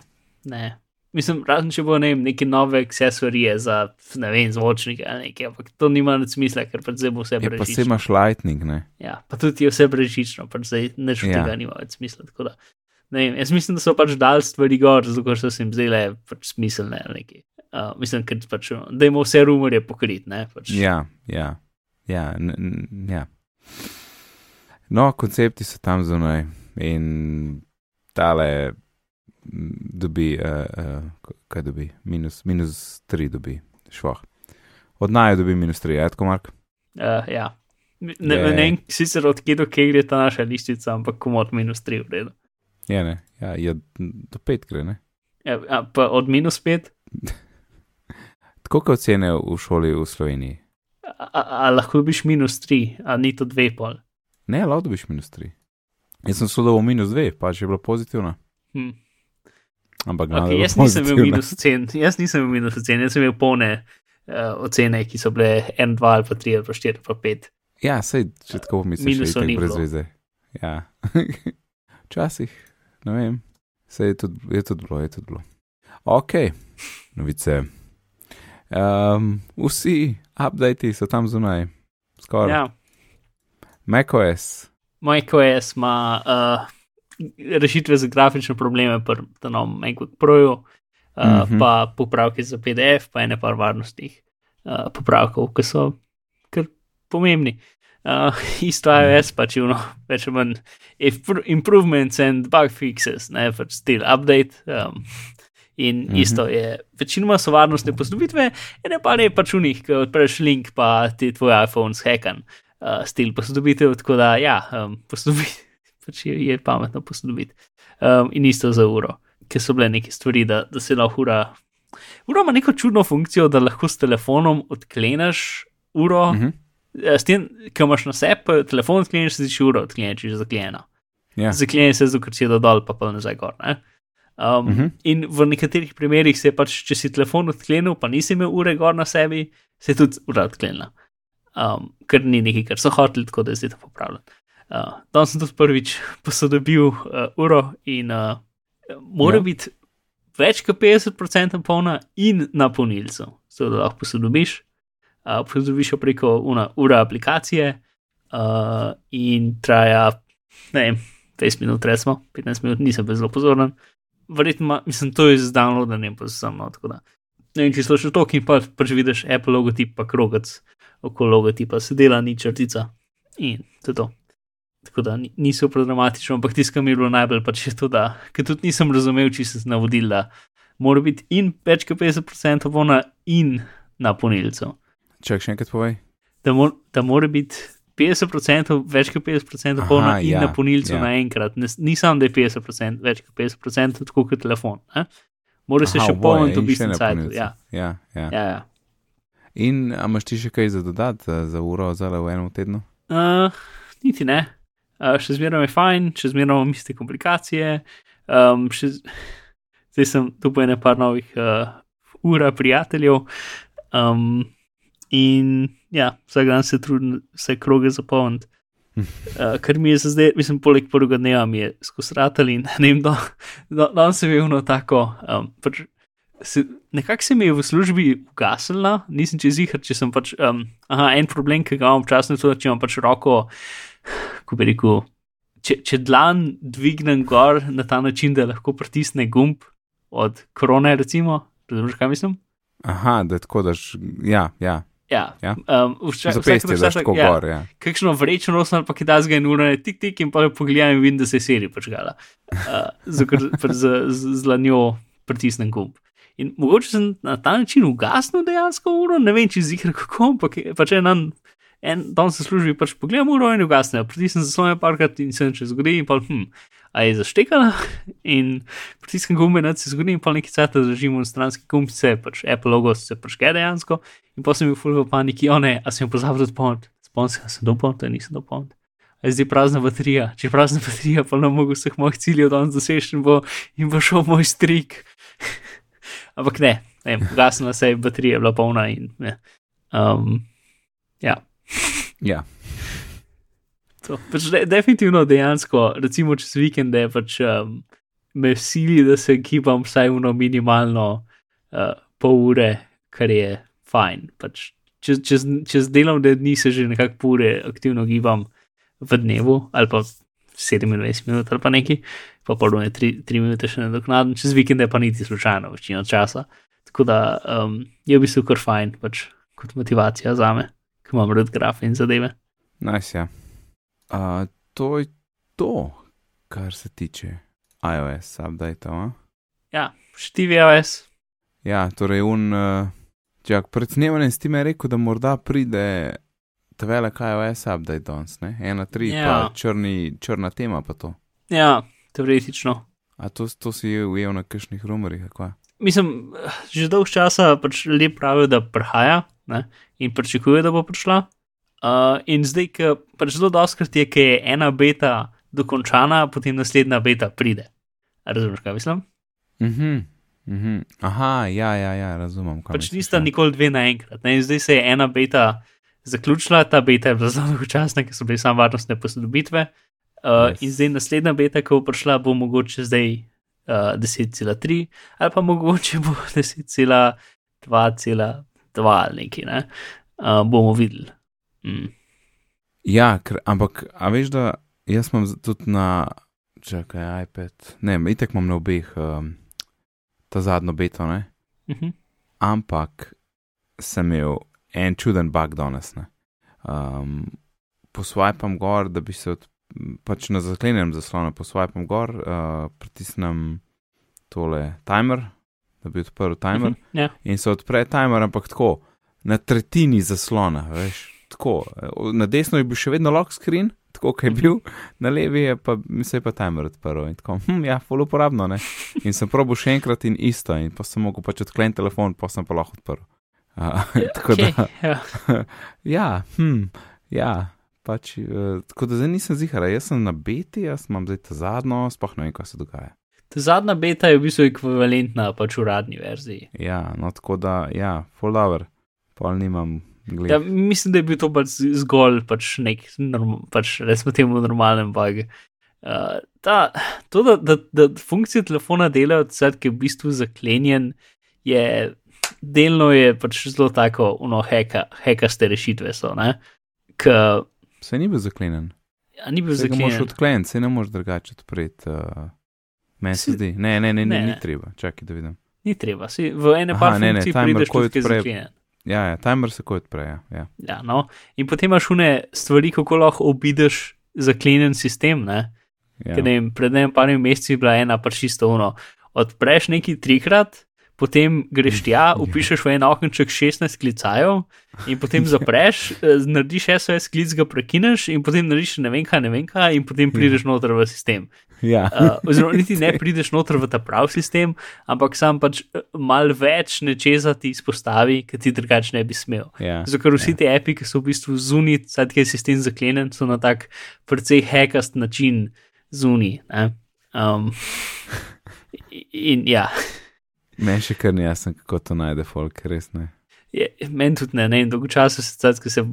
ne. Mislim, razen če bo ne vem, neke nove aksesorije za, ne vem, zvočnike ali nekaj, ampak to nima nič smisla, ker pač zdaj bo vse Je pa se brežično. imaš lightning, ne? Ja, pa tudi je vse brežično, pač zdaj nič od Ja. tega nima več smisla. tako Da, ne vem, jaz mislim, da so pač dal stvari gor, zato ker so se jim zdele pač smiselne ali nekaj. Uh, mislim, ker pač, da ima vse rumorje pokrit, ne? Pač, Ja, ja, ja, n, n, ja. No, koncepti so tam zunaj in tale dobi, uh, uh, kaj dobi, minus, minus 3 dobi, švah. Od naj dobi minus 3, je tako, Mark? Uh, ja. Ne, Je. ne vem sicer od kje do kje gre ta naša listica, ampak komod minus 3 v redu. Je ne, ja, je do 5 gre, ne? Ja, a, pa od minus 5, Tako kot ocene v šoli v Sloveniji. a, a, a lahko dobiš minus 3, a ni to 2 pol. Ne, lahko dobiš minus 3. Jaz sem sodeloval minus 2, pa če je bilo pozitivno. Hm. Ampak Okay, okay, jaz nisem imel minus ocen, jaz nisem imel minus ocen, jaz sem imel polne uh, ocene, ki so bile 1, 2 ali pa 3 ali pa 4 ali pa 5. Ja, sej, če tako misliš, Minusov je tako brez veze. Ja. Včasih, ne vem, se je tudi, je tudi bilo, je tudi bilo. Ok, novice. Um, vsi updati so tam zunaj, skoraj. Ja. MacOS, MacOS ima uh, rešitve za grafične probleme, pri tem novem MacBook Proju, uh, Mhm. mm -hmm. pa popravke za PDF, pa ene par varnostnih uh, popravkov, ki so kar pomembni. Uh, isto iOS pač je ono, več ali manj impro- improvements and bug fixes, ne pač still update. Um, in mm Mhm. -hmm. isto je, večinoma so varnostne posodobitve, ene pa ne pač unih, ki odpreš link, pa ti tvoj iPhone shekan, uh, stil posodobitev, tako da ja, um, posodobiti, pač je, je pametno posodobiti. Um, in isto za uro, ker so bile neke stvari, da, da se lahko ura. Ura ima neko čudno funkcijo, da lahko s telefonom odkleneš uro. Mm. -hmm. S tem, ki imaš na sebi, telefon odkleneš, se ti uro odkleneš, če je zaklenjena. ja. Zaklene se, zato ker si jo dol, pa pa nazaj gor. Ne? Um, uh Mhm. -huh. In v nekaterih primerih se je pač, če si telefon odklenil, pa nisi imel ure gor na sebi, se je tudi ura odklenila. Um, ker ni nekaj, kar so hoteli, tako da je zdaj to popravljeno. Uh, Danes sem tudi prvič posodobil uh, uro in uh, mora Ja. biti več kot 50% polna in na polnilcu, zato da lahko posodobiš. Uh, posodobiš jo preko una, ura aplikacije uh, in traja, ne vem, 20 minut, recimo 15 minut, nisem bil zelo pozoren. Verjetno, mislim, to je z downloadanjem, pa sem no, tako da. Ne vem, če še to, ki pa pač vidiš Apple logotip, pa krogec okoli logotipa, se dela ni črtica in to je to. Tako da ni- ni super dramatično, ampak tisto, kar mi je bilo najbolj pač to, da, ker tudi nisem razumel, če se navodil, da mora biti in več kot 50% vona in na ponilcu. Čak še enkrat povej. Da, mor, da mora biti 50%, več kot 50% polna Aha, in ja, na ponilcu ja. naenkrat. Ni samo, da je 50%, več kot 50%, tako kot telefon. Ne? Mora se Aha, še polniti v bistvu na ponilcu. Ja, Ja, ja. ja, ja. In imaš ti še kaj za dodati za, za uro zale v enem tednu? Uh, niti ne. Uh, še zmeraj je fajn, še zmeraj imamo iste komplikacije. Um, še, zdaj sem tu po ene par novih uh, ura prijateljev. Um, in ja, vsak dan se trudim vse kroge zapolniti. Uh, kar mi je za zdaj, mislim, poleg prvega dneva mi je skozi ratal in ne vem, da da- danes sem imel eno tako. Um, pač, se, nekako se mi je v službi ugasnila, nisem čez jih, če sem pač. Um, aha, en problem, ki ga imam občasno, je to, da če imam pač roko, ko bi rekel, če, če dlan dvignem gor na ta način, da lahko pritisne gumb od krone, recimo, razumeš, kaj mislim? Aha, da tako daš, ja, ja. Ja, Ja. Um, vča, Zapestje daš tako ja, gor, ja. kakšno vrečo nosim ali pa kaj tasga in ura je tik tik in pa jo pogledam in vidim, da se je seri počgala. Uh, z, z, z lanjo pritisnem gumb. In mogoče sem na ta način ugasnil dejansko uro, ne vem, če zihar kako, ampak je pač en dan, en dan se služi, pač pogledam uro in ugasne, pritisnem za svoje parkrat in se če zgodi in pa hm, a je zaštekala in pritisnem gumbe, da se zgodi in pa nekaj cajt držimo na stranski gumb, se pač Apple logo se počke dejansko in pa sem bil full v paniki, o ne, a sem jo pozabil dopolniti, spomnil sem se dopolniti, nisem dopolnil. A zdaj prazna baterija, če prazna baterija, pa ne mogo vseh mojih ciljev danes doseči in in bo šel moj strik. Ampak ne, ne gasnila se je, baterija bila polna in ne. Um, ja, ja. To. Pač de, definitivno dejansko, recimo čez vikende, pač um, me sili, da se gibam vsaj uno minimalno uh, pol ure, kar je fajn. Pač čez, čez, čez delovne dni se že nekako pol ure aktivno gibam v dnevu ali pa 27 minut ali pa nekaj, pa pol ure 3, 3 minute še nadoknaden, čez vikende pa niti slučajno večino časa. Tako da um, je v bistvu kar fajn, pač kot motivacija za me, ki imam rad grafe in zadeve. Nice, ja. Uh, to je to, kar se tiče iOS update. -a. Ja, štiviOS. Ja, torej un. Uh, Čak, pred snemanjem si ti me rekel, da morda pride ta velik iOS update danes, ne? Ena, tri, ja. Pa črni, črna tema pa to. Ja, teoretično. A to, to si ujel na kakšnih rumorjih, kva? Mislim, že dolgo časa pač ljudje pravijo, da prihaja ne, in pričakuje, da bo prišla. Uh, in zdaj, ki pač zelo doskrat je, ki je ena beta dokončana, potem naslednja beta pride. A Razumeš, kaj mislim? Mhm, Mhm. Aha, ja, ja, ja, razumem. Pač nista ja. nikoli dve naenkrat. In zdaj se je ena beta zaključila, ta beta je bila zelo dolgočasna, ker so bile samo varnostne posodobitve. Uh, Yes. yes. In zdaj naslednja beta, ki bo prišla, bo mogoče zdaj uh, 10,3 ali pa mogoče bo 10,2,2 ali nekaj. Ne? Uh, bomo videli. Mm. Ja, ker, ampak, a veš, da jaz imam tudi na, čakaj, iPad, ne, itek imam na obeh um, ta zadnjo beto, ne. Uh -huh. ampak sem imel en čuden bug danes. ne. Um, poswipam gor, da bi se od, pač na zaklenjenem zaslonu poswipam gor, uh, pritisnem tole timer, da bi odprl timer. Uh -huh. Ja. in se odpre timer, ampak tako, na tretjini zaslona, veš, tako. Na desno je bil še vedno lock screen, tako kot je bil, na levi je pa, se je pa timer odprl in tako, hm, ja, full uporabno, ne. In sem probil še enkrat in isto, in pa sem mogel pač odkleniti telefon, pa sem pa lahko odprl. Uh, tako Okay, da, ja. ja, hm, ja. Pač, uh, tako da zdaj nisem zihar, jaz sem na beti, jaz imam zdaj ta zadnjo, sploh ne vem, kaj se dogaja. Ta zadnja beta je v bistvu ekvivalentna pač uradni verziji. Ja, no tako da, ja, full dobro, pol nimam Ja, mislim, da je bil to pač zgolj pač nek, norm, pač recimo temu normalen bug. Uh, ta, to, da, da, da funkcije telefona delajo, cel, ki je v bistvu zaklenjen, je delno je pač zelo tako, no, heka, hekaste rešitve so, ne? K, Se ni bil zaklenjen. a ni bil Se ga moraš zaklenjen. odkleniti, se ne moreš drugače odpreti. Uh, Meni se zdi. Ne, ne, ne, ne, Ne. ni treba. Čakaj, da vidim. Ni treba, si v ene Aha, par ne, ne, funkcij timer, prideš ko tudi, ki je odpre- zaklenjen. Ja, ja, timer se kot odpre. Ja, ja. Ja, no. In potem imaš une stvari, kako lahko obideš zaklenjen sistem, ne? ja. Ker ne vem, pred enim parimi meseci je bila ena pač čisto uno. Odpreš nekaj trikrat, potem greš tja, upišeš v en okenček 16 klicajev in potem zapreš, eh, narediš SOS klic, ga prekineš in potem narediš ne vem kaj, ne vem kaj in potem prideš noter v sistem. Ja. Uh, oziroma, niti ne prideš noter v ta prav sistem, ampak sam pač eh, mal več nečesa ti izpostavi, ki ti drugače ne bi smel. ja. Zato, ker vsi ti api, ki so v bistvu zunaj, sad, ki je sistem zaklenjen, so na tak precej hekast način zunaj. Um, in ja, Meni še kar ni jasno, kako to najde folk, res ne. je- meni tudi ne, ne vem, dolgo časa se sad, ki se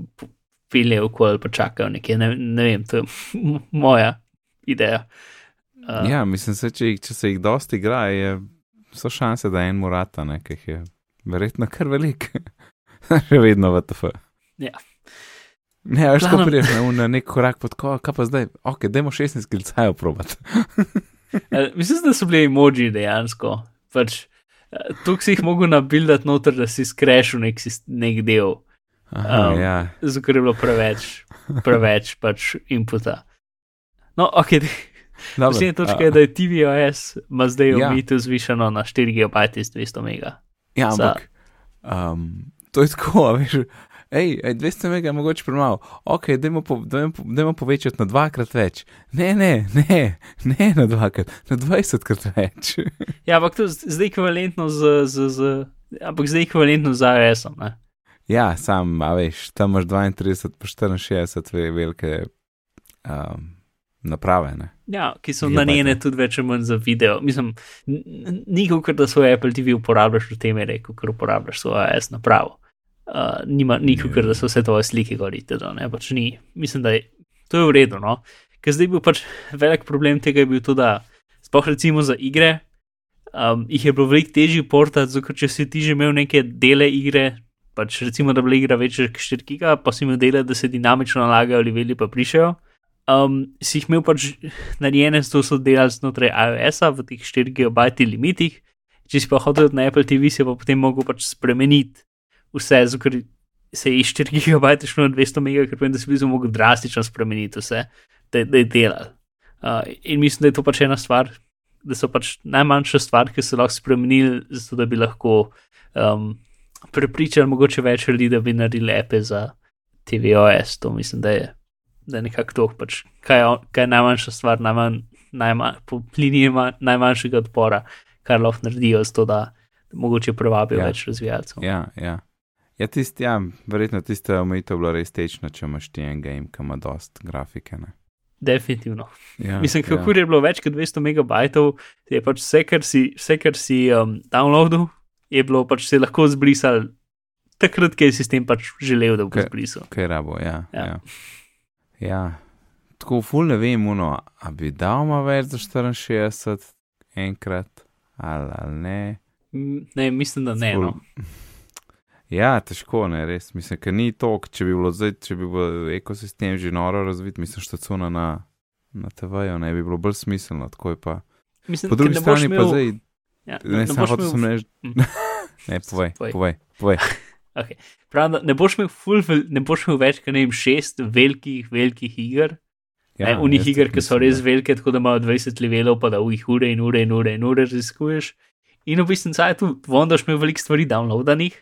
peljejo okoli, pa čakajo nekje, ne, ne vem, to je moja ideja. Uh, Ja, mislim, se, če, če se jih dosti igra, je, so šanse, da en morata, ne, ki jih je verjetno kar velik. Še vedno v TF. Ja. Ne, veš, ko priješ na, na nek korak pod ko, kaj pa zdaj, ok, dajmo 16 klicajev probat. Eh, Mislim, da so bili emoji dejansko. Pač, eh, tu si jih mogel nabildati noter, da si skrešil nek, nek del, Aha, Um, ja, zato je bilo preveč, preveč pač inputa. No, ok. Naslednja točka je, da je TVOS ima zdaj Ja. omejitev zvišeno na 4 GB iz 200 mega. Ja, ampak um, to je tako, veš. Ej, ej, 200 mega je mogoče premalo. Ok, dajmo, po, dajmo, po- dajmo povečati na dvakrat več. Ne, ne, ne, ne na dvakrat, na 20 krat več. Ja, ampak to z- zdaj ekvivalentno z, z, z ampak zdaj ekvivalentno z iOS-om. ne. ja, sam, a veš, tam imaš 32 pa 64 ve- velike um, naprave. Ne? Ja, ki so Gigabajte. nanjene tudi več ali manj za video. Mislim, ni kot da svoj Apple TV uporabljaš v tem mere, kot uporabljaš svojo iOS napravo. Uh, nima, ni kot da so vse tvoje slike gor itd. Ne, pač ni. Mislim, da je to je v redu. No? Ker zdaj bil pač velik problem tega, je bil to, da sploh recimo za igre. Um, jih je bilo veliko težje portati, zato ker če si ti že imel neke dele igre, pač recimo, da bi bila igra večja kot 4 giga, pa si imel dele, da se dinamično nalagajo ali veli pa prišajo. Um, si jih imel pač narejene, zato so delali znotraj iOS-a v teh 4 GB limitih. Če si pa hotel na Apple TV, si pa potem mogel pač spremeniti vse, ker se je iz 4 GB šlo na 200 MB, ker pomeni, da si bil mogel drastično spremeniti vse, da, da je delal. Uh, in mislim, da je to pač ena stvar, da so pač najmanjša stvar, ki so lahko spremenili, zato da bi lahko um, prepričali mogoče več ljudi, da bi naredili lepe za TVOS. To mislim, da je, da je nekako to, pač, kaj, je, kaj je najmanjša stvar, najmanj, najmanj, po liniji ma- najmanjšega odpora, kar lahko naredijo, zato da mogoče privabijo Ja. več razvijalcev. Ja, ja. Ja, tist, ja, verjetno tista omejitev bila res tečna, če imaš ti en game, ki ima dost grafike. Ne? definitivno. Ja, Mislim, kako ja. je bilo več kot 200 megabajtov, je pač vse, kar si, vse, kar si um, downloadil, je bilo pač se lahko zbrisal takrat, ko je sistem pač želel, da bo Kaj- zbrisal. Kaj rabo, ja. Ja. ja. Ja. Tako ful ne vem, uno, a bi dal ma več za 64 enkrat ali, ali ne. Mm, Ne, mislim, da ne. Ful- No. Ja, težko ne, res. Mislim, ker ni to, če bi bilo zdaj, če bi bil ekosistem že noro razvit, mislim, štacuna na, na TV-ju, ne bi bilo bolj smiselno, tako je pa. Mislim, Po drugi ne strani pa zdaj, ja, ne, samo boš hotel sem imel- reči, Mm. ne, povej, Povej. povej, povej. Pravim, da ne boš imel, ful, ne boš imel več, kot ne vem, šest velikih, velikih iger. Ja, Unih iger, ki so res da- velike, tako da imajo 20 levelov, pa da v jih ure in ure in ure in ure raziskuješ. In v bistvu saj tu vondaš imel veliko stvari downloadanih,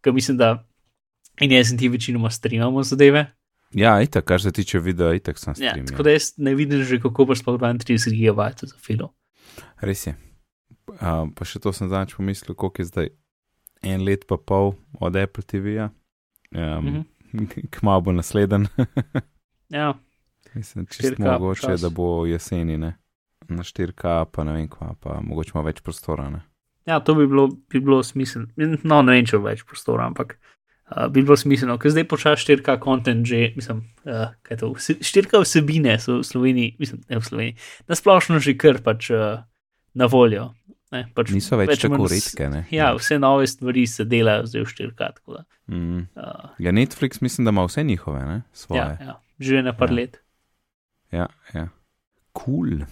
ker mislim, da in jaz in ti večinoma streamamo zadeve. Ja, itak, kar se tiče videa, itak sem Ja, stream. tako da jaz ne vidim že, kako boš sploh 32 GB za filo. Res je. Uh, pa še to sem zadnjič pomislil, koliko je zdaj en let pa pol od Apple TV-ja. Um, Mhm. Kmalo bo nasleden. Ja, Mislim, čist 4K mogoče, počas. da bo jeseni, ne. Na 4K, pa ne vem kva, pa mogoče ima več prostora, ne. ja, to bi bilo, bi bilo smiselno. No, ne vem, če bo več prostora, ampak uh, bi bilo smiselno, ker zdaj počasi 4K kontent že, mislim, uh, kaj to, vse- 4K vsebine so v Sloveniji, mislim, ne v Sloveniji, nasplošno že kar pač uh, na voljo. Ne, pač Niso več, več tako redke, ne. Ja, vse nove stvari se delajo zdaj v 4K. tako da, Mm. Uh, Ja, Netflix mislim, da ima vse njihove, ne, svoje. ja, ja, že na par Ja. ja. let. Ja, ja. Cool.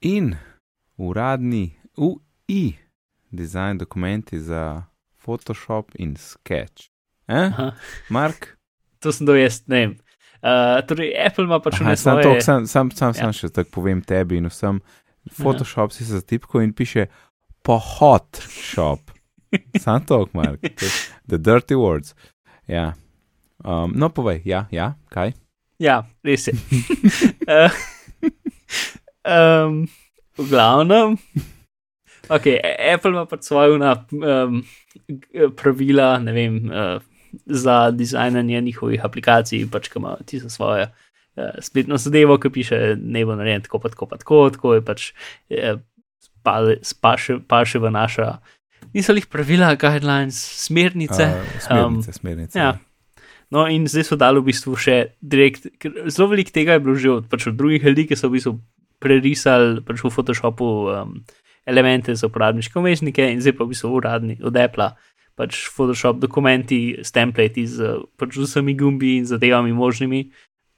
In uradni UI dizajn dokumenti za Photoshop in Sketch. Eh? Aha. Mark? To sem do jaz, ne vem. Uh, torej, Apple ima pač vne sam, sam, sam, sam, Ja. sam še tako povem tebi in vsem. Photoshop si se zatipko in piše pohod shop. Sam to, Mark. The dirty words. Ja. Um, no, povej, ja, ja, kaj? Ja, res je. uh, um, v glavnem, okay, Apple ima pač svoje um, pravila, ne vem, uh, za dizajnanje njihovih aplikacij, pač imajo ti svoje. Uh, spletno zadevo, ki piše, ne bo narejen tako, pa tako, pa tako, tako je pač eh, spaše, paše v naša, niso jih pravila, guidelines, smernice. Uh, smernice, smernice. Ja. No, in zdaj so dali v bistvu še direkt, ker zelo veliko tega je bilo že od, pač od drugih ljudi, ki so v bistvu prerisali pač v Photoshopu um, elemente za uporabniške umestnike in zdaj pa v bistvu uradni od Apple. Pač Photoshop dokumenti s templati z pač vsemi gumbi in zadevami možnimi.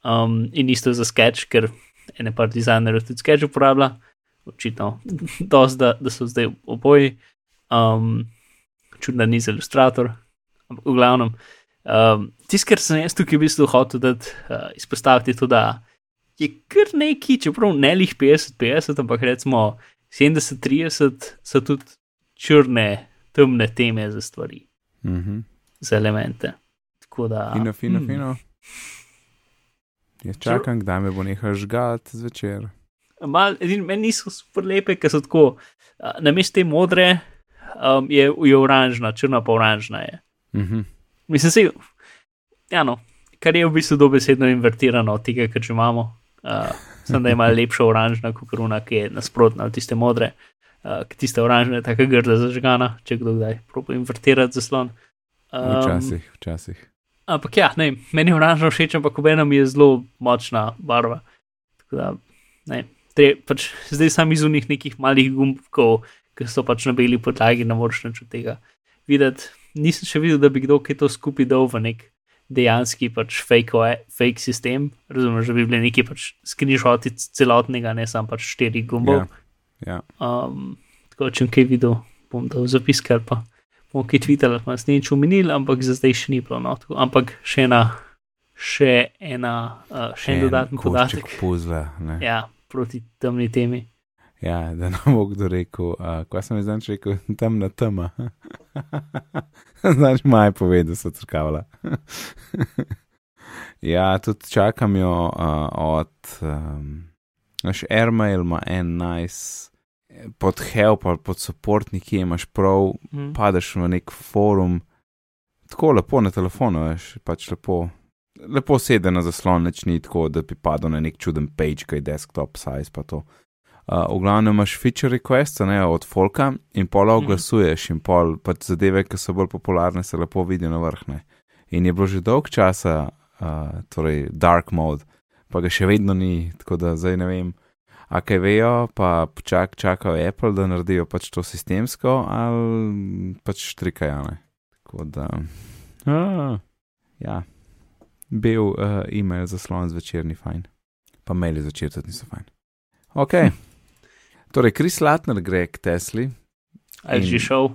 Um, in isto za sketch, ker ene par dizajnerjev tudi sketch uporablja, očitno, dosti, da, da so zdaj oboji. Um, čudna ni za ilustrator, ampak v glavnem. Um, Tisto, kar sem jaz tukaj v bistvu hotel dati, uh, izpostaviti, je to, da je kar neki, čeprav ne lih 50-50, ampak recimo 70-30 so tudi črne, temne teme za stvari, Mm -hmm. za elemente. Tako da. Fino, fino, mm, fino. Jaz čakam, kdaj me bo nehal žgati zvečer. Mal, edin, meni niso super lepe, ker so tako, na mestu te modre um, je, je oranžna, črna pa oranžna je. Mm -hmm. Mislim, se, ja, no, kar je v bistvu dobesedno invertirano od tega, kar že imamo. Uh, Sem da ima lepša oranžna kot kruna, ki je nasprotna od tiste modre. Uh, tiste oranžne je tako grda zažgana, če kdo kdaj proba invertirati zaslon. Um, Včasih, včasih. Ampak ja, ne, meni je oranžna všeč, ampak obenem je zelo močna barva. Tako da, ne, tre, pač, zdaj sam iz unih nekih malih gumbkov, ki so pač na beli podlagi, ne moreš nič od tega videti. Nisem še videl, da bi kdo kaj to skupaj dal v nek dejanski pač fake, OE fake sistem. Razumem, da bi bili neki pač screenshoti celotnega, ne samo pač štiri gumbov. Ja, ja. Um, tako, če bom kaj videl, bom dal zapis, ker pa bomo kaj tvitali, pa nas nič umenili, ampak za zdaj še ni bilo. No, tako, ampak še ena, še ena, uh, še en dodaten košček podatek. Puzla, ne. ja. Proti temni temi. ja, da nam bo kdo rekel, uh, kaj sem zdaj rekel, temna tema. Znaš, maj povedal, so crkavla. ja, tudi čakam jo uh, od. Um, Naš Airmail ima en nice, pod help ali pod support, nekje imaš prav, Hm. padeš v nek forum, tako lepo na telefonu, veš, pač lepo lepo sede na zaslon, neč ni tako, da bi padel na nek čuden page, ki je desktop size pa to. Uh, v glavnem imaš feature request, ne od Folka in pola Mhm. oglasuješ in pol pač zadeve, ki so bolj popularne, se lepo vidijo na vrhne. In je bilo že dolg časa, uh, torej dark mode, pa ga še vedno ni, tako da zdaj ne vem. A kaj vejo, pa čak, čakajo Apple, da naredijo pač to sistemsko, ali pač trikajo. Ne? Tako da. A, ja, bil uh, e-mail zaslon zvečer ni fajn, pa maili zvečer tudi niso fajn. Ok. Torej, Kris Latner gre k Tesli. Ali že šel?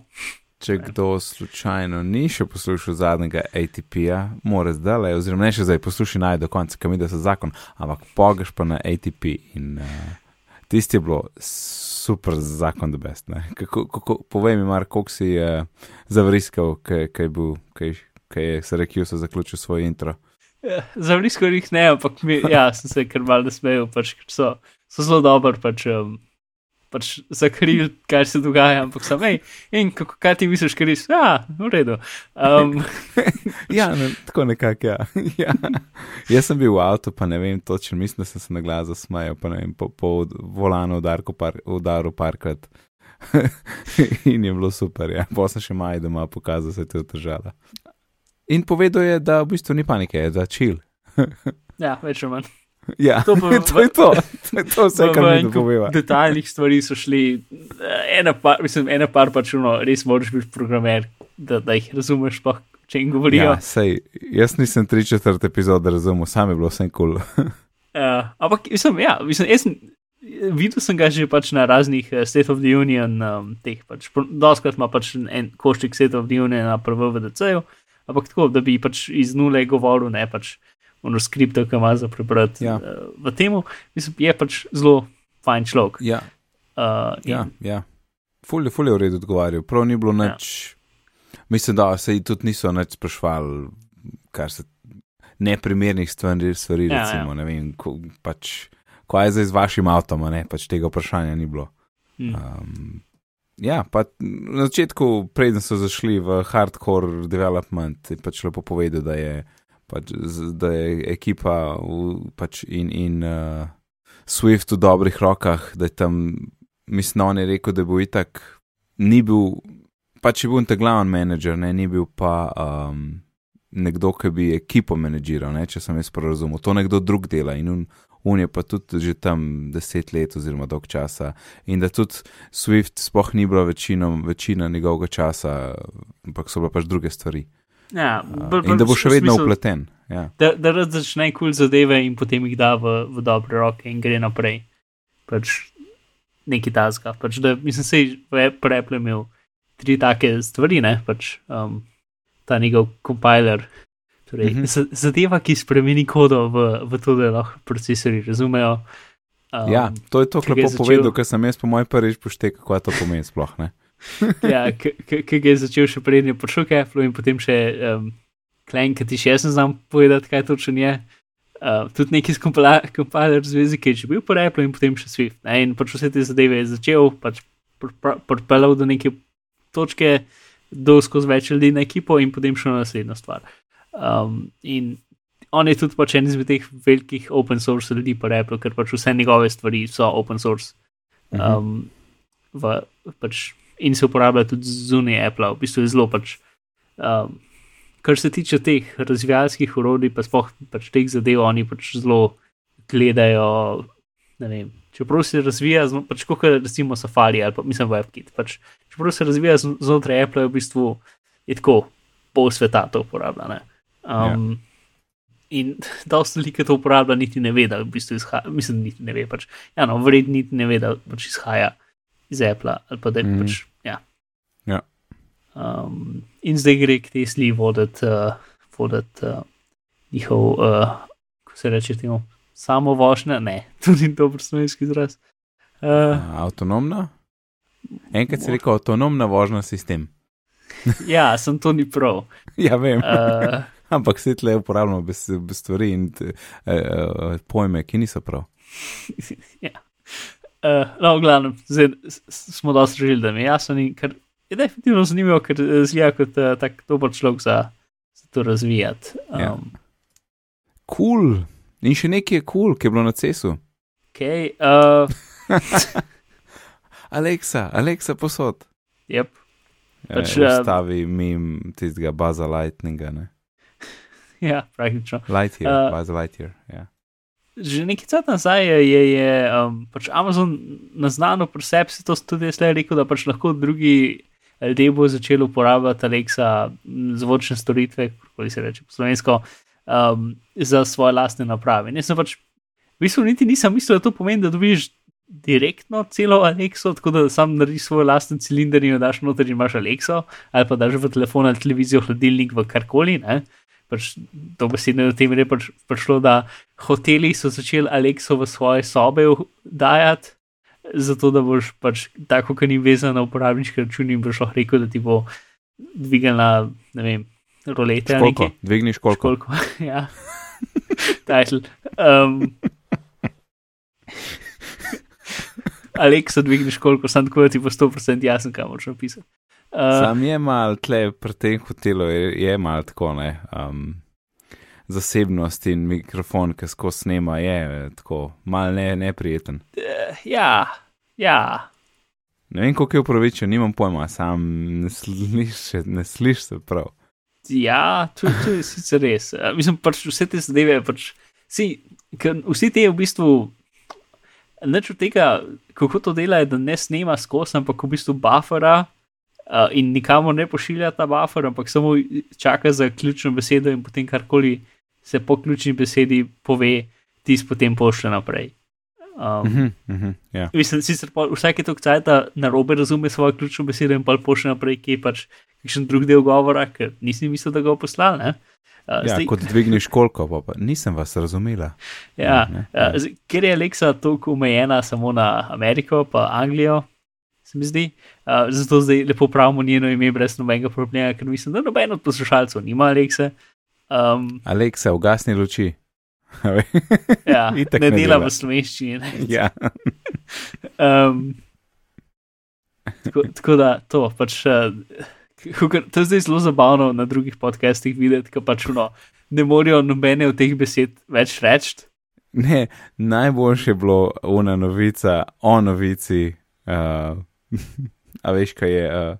Če kdo slučajno ni še poslušal zadnjega ATP-ja, mora zdaj le, oziroma ne še zdaj, poslušaj naj do konca, kam ide se zakon, ampak pogaš pa na ATP in uh, tisti je bilo super zakon, da best. ne. Kako, kako, povej mi, Mark, koliko si uh, zavriskal, kaj kaj je bil, kaj, kaj je so zaključil svoj intro. Za blisko jih ne, ampak mi, ja, sem se kar mal nasmejal, pač, ker so, so zelo dobro pač, um, pač zakrili, kaj se dogaja, ampak sem, hej, in kako, kaj ti misliš, ker res, ja, v redu. Um, Ja, ne, tako nekako, ja. ja. Jaz sem bil v avtu, pa ne vem točno, mislim, da sem se na glas zasmajal, pa ne vem, po, po volanu udarku par, udaru parkrat. in je bilo super, ja. Pa sem še maj doma pokazal, da se je to držala. In povedal je, da v bistvu ni panike, da čil. ja, več ali manj. Ja, To pa- to je to. To je to vse, kar mi dopoveva. detaljnih stvari so šli, eh, ena par, mislim, ena par pač, no, res moraš biti programer, da, da jih razumeš, pa če jim govorijo. Ja, sej, jaz nisem tri četrt epizode razumel, sam je bilo vse kul. Cool. Uh, ampak mislim, ja, mislim, jaz sem, videl sem ga že pač na raznih uh, State of the Union, um, teh pač, doskrat ima pač en košček State of the Union na prvo VDC-ju, ampak tako, da bi pač iz nule govoril, ne pač ono skripto, ki ima za prebrati Ja. uh, v mislim, je pač zelo fajn človek. Ja, Uh, in- ja, ja. Ful je, ful je v redu odgovarjal, prav ni bilo Ja. nič. Mislim, da se ji tudi niso nič sprašvali, kar se neprimernih stvari, stvari Ja, recimo, ja. ne vem, ko, pač, kaj je zdaj z vašim avtom, a ne, pač tega vprašanja ni bilo. Mm. Um, ja, pa na začetku, preden so zašli v hardcore development, je pač lepo povedal, da je, pač, da je ekipa pač in, in uh, Swift v dobrih rokah, da je tam, mislim, on je rekel, da bo itak, ni bil, pač je bil ta glavni menedžer, ne, ni bil pa um, nekdo, ki bi ekipo menedžiral, ne, če sem jaz prav razumel. To nekdo drug dela in un, un je pa tudi že tam deset let oziroma dolg časa. In da tudi Swift sploh ni bila večino, večina njegovega časa, ampak so bile pač druge stvari. Ja, Uh, bolj- in bolj da bo še vedno smislu, upleten. Ja. Da, da rad začne kul cool zadeve in potem jih da v, v dobre roke in gre naprej. Pač neki tasga. Pač da, mislim, se je Apple imel tri take stvari, ne, pač um, ta njegov compiler. Torej, mm -hmm. Zadeva, ki spremeni kodo v, v to, da lahko procesori razumejo. Um, ja, to je to, kar je začel- povedal, ker sem jaz po moj prvič poštekal, kaj to pomeni sploh. Ne? ja, ki- je začel še prednje prišel k Apple in potem še um, Klein, ki ti še jaz ne znam povedati, kaj točno je. Uh, tudi neki kompiler zvezi, ki je že bil po Apple in potem še Swift. Ne? In pač vse te zadeve je začel, pač pripeljal do neke točke, do skozi več ljudi na ekipo in potem šel na naslednjo stvar. Um, in on je tudi pač en izmed teh velikih open source ljudi po Apple, ker pač vse njegove stvari so open source. Um, v, pač, in se uporablja tudi zunaj Apple, v bistvu je zelo pač. Um, kar se tiče teh razvijalskih urodij, pa sploh pač teh zadev, oni pač zelo gledajo. Vem, čeprav se razvija, pač kot recimo Safari ali pa mislim WebKit. Pač, čeprav se razvija zn- znotraj Apple, je v bistvu je tako pol sveta to uporablja. Ne? Um, In dosta ljudi, ki to uporablja, niti ne ve, da v bistvu izhaja, mislim, niti ne ve, pač, ja, no, verjetno niti ne ve, da pač izhaja iz Apple ali pa da je Mhm. pač, ja. Ja. Um, in zdaj gre k Tesli voditi uh, vodit, uh, njihov, uh, kako se reče, temu, samo vožnja, ne, tudi dobro slovenski izraz. Uh, A, Avtonomna? Enkrat si rekel avtonomna vožnja sistem. ja, sem to ni prav. Ja, vem. Uh, Ampak se tle uporabljamo bez, bez stvari in t, eh, eh, pojme, ki niso prav. ja. Uh, no, v glavnem, zdaj smo dosti želeli, da mi je jasno, in ker je definitivno zanimivo, ker eh, zgleda kot uh, tak dober človek za, za to razvijati. Um, Ja. Kul. Cool. In še nekaj je kul, cool, ki je bilo na cesu. Okay, uh, Aleksa, Aleksa posod. yep. Pač, e, eh, Stavi mim tistega baza lightninga, ne. Ja, praktično. Lightyear, uh, baza Lightyear. Ja. Že nekaj časa nazaj je, je, je um, pač Amazon naznano sebi, se to tudi jaz le rekel, da pač lahko drugi ljudje bo začeli uporabljati Alexa zvočne storitve, kako se reče po slovensko, um, za svoje lastne naprave. In jaz sem pač, v bistvu niti nisem mislil, da to pomeni, da dobiš direktno celo Alexo, tako da sam narediš svoj lasten cilinder in jo daš noter in imaš Alexo, ali pa daš v telefon ali televizijo, hladilnik v karkoli. Ne? Pač to besedno v tem je pač prišlo, da hoteli so začeli Alexo v svoje sobe dajati, zato da boš pač tako, ki ni vezan na uporabniški račun in boš lahko rekel, da ti bo dvignila, ne vem, rolete Koliko? Dvigniš koliko? Školko, ja. Title. Um, Aleksa, dvigneš koliko, sem tako, da ti bo 100% jasen, kaj moraš napisati. Uh, Sam je mal tle pri tem hotelu, je, je mal tako, ne. Um, zasebnost in mikrofon, ki skozi snema, je eh, tako mal ne, neprijeten. ja, ja. Ne vem, koliko je upravičen, nimam pojma, sam ne slišiš, ne slišiš se prav. Ja, to, to je sicer res. Uh, mislim, pač vse te zadeve, pač, si, vsi te v bistvu, nič od tega, kako to dela, je, da ne snema skozi, ampak v bistvu buffera uh, in nikamor ne pošilja ta buffer, ampak samo čaka za ključno besedo in potem karkoli se po ključni besedi pove, tisti potem pošlje naprej. Um, Mhm, mhm, ja. Mislim, sicer vsake to kcajta na robe razume svojo ključno besedo in pa pošlje naprej, ki je pač kakšen drug del govora, ker nisem mislil, da ga bo poslal. ne. Uh, ja, kot dvigniš koliko, pa, pa nisem vas razumela. ja, ne, uh, zdaj, ker je Alexa toliko omejena samo na Ameriko pa Anglijo, se mi zdi, uh, zato zdaj lepo pravimo njeno ime brez nobenega problema, ker mislim, da noben od poslušalcev nima Alexe. Um, Aleksa, ugasni luči. Ja, ne ne dela v slovenščini. ne. ja. Um, tako, tako da to pač. Uh, To je zdaj zelo zabavno na drugih podcastih videti, ker pač no, ne morejo nobene od teh besed več reči. Ne, najboljše je bilo ona novica o novici. Uh, a veš, kaj je, uh,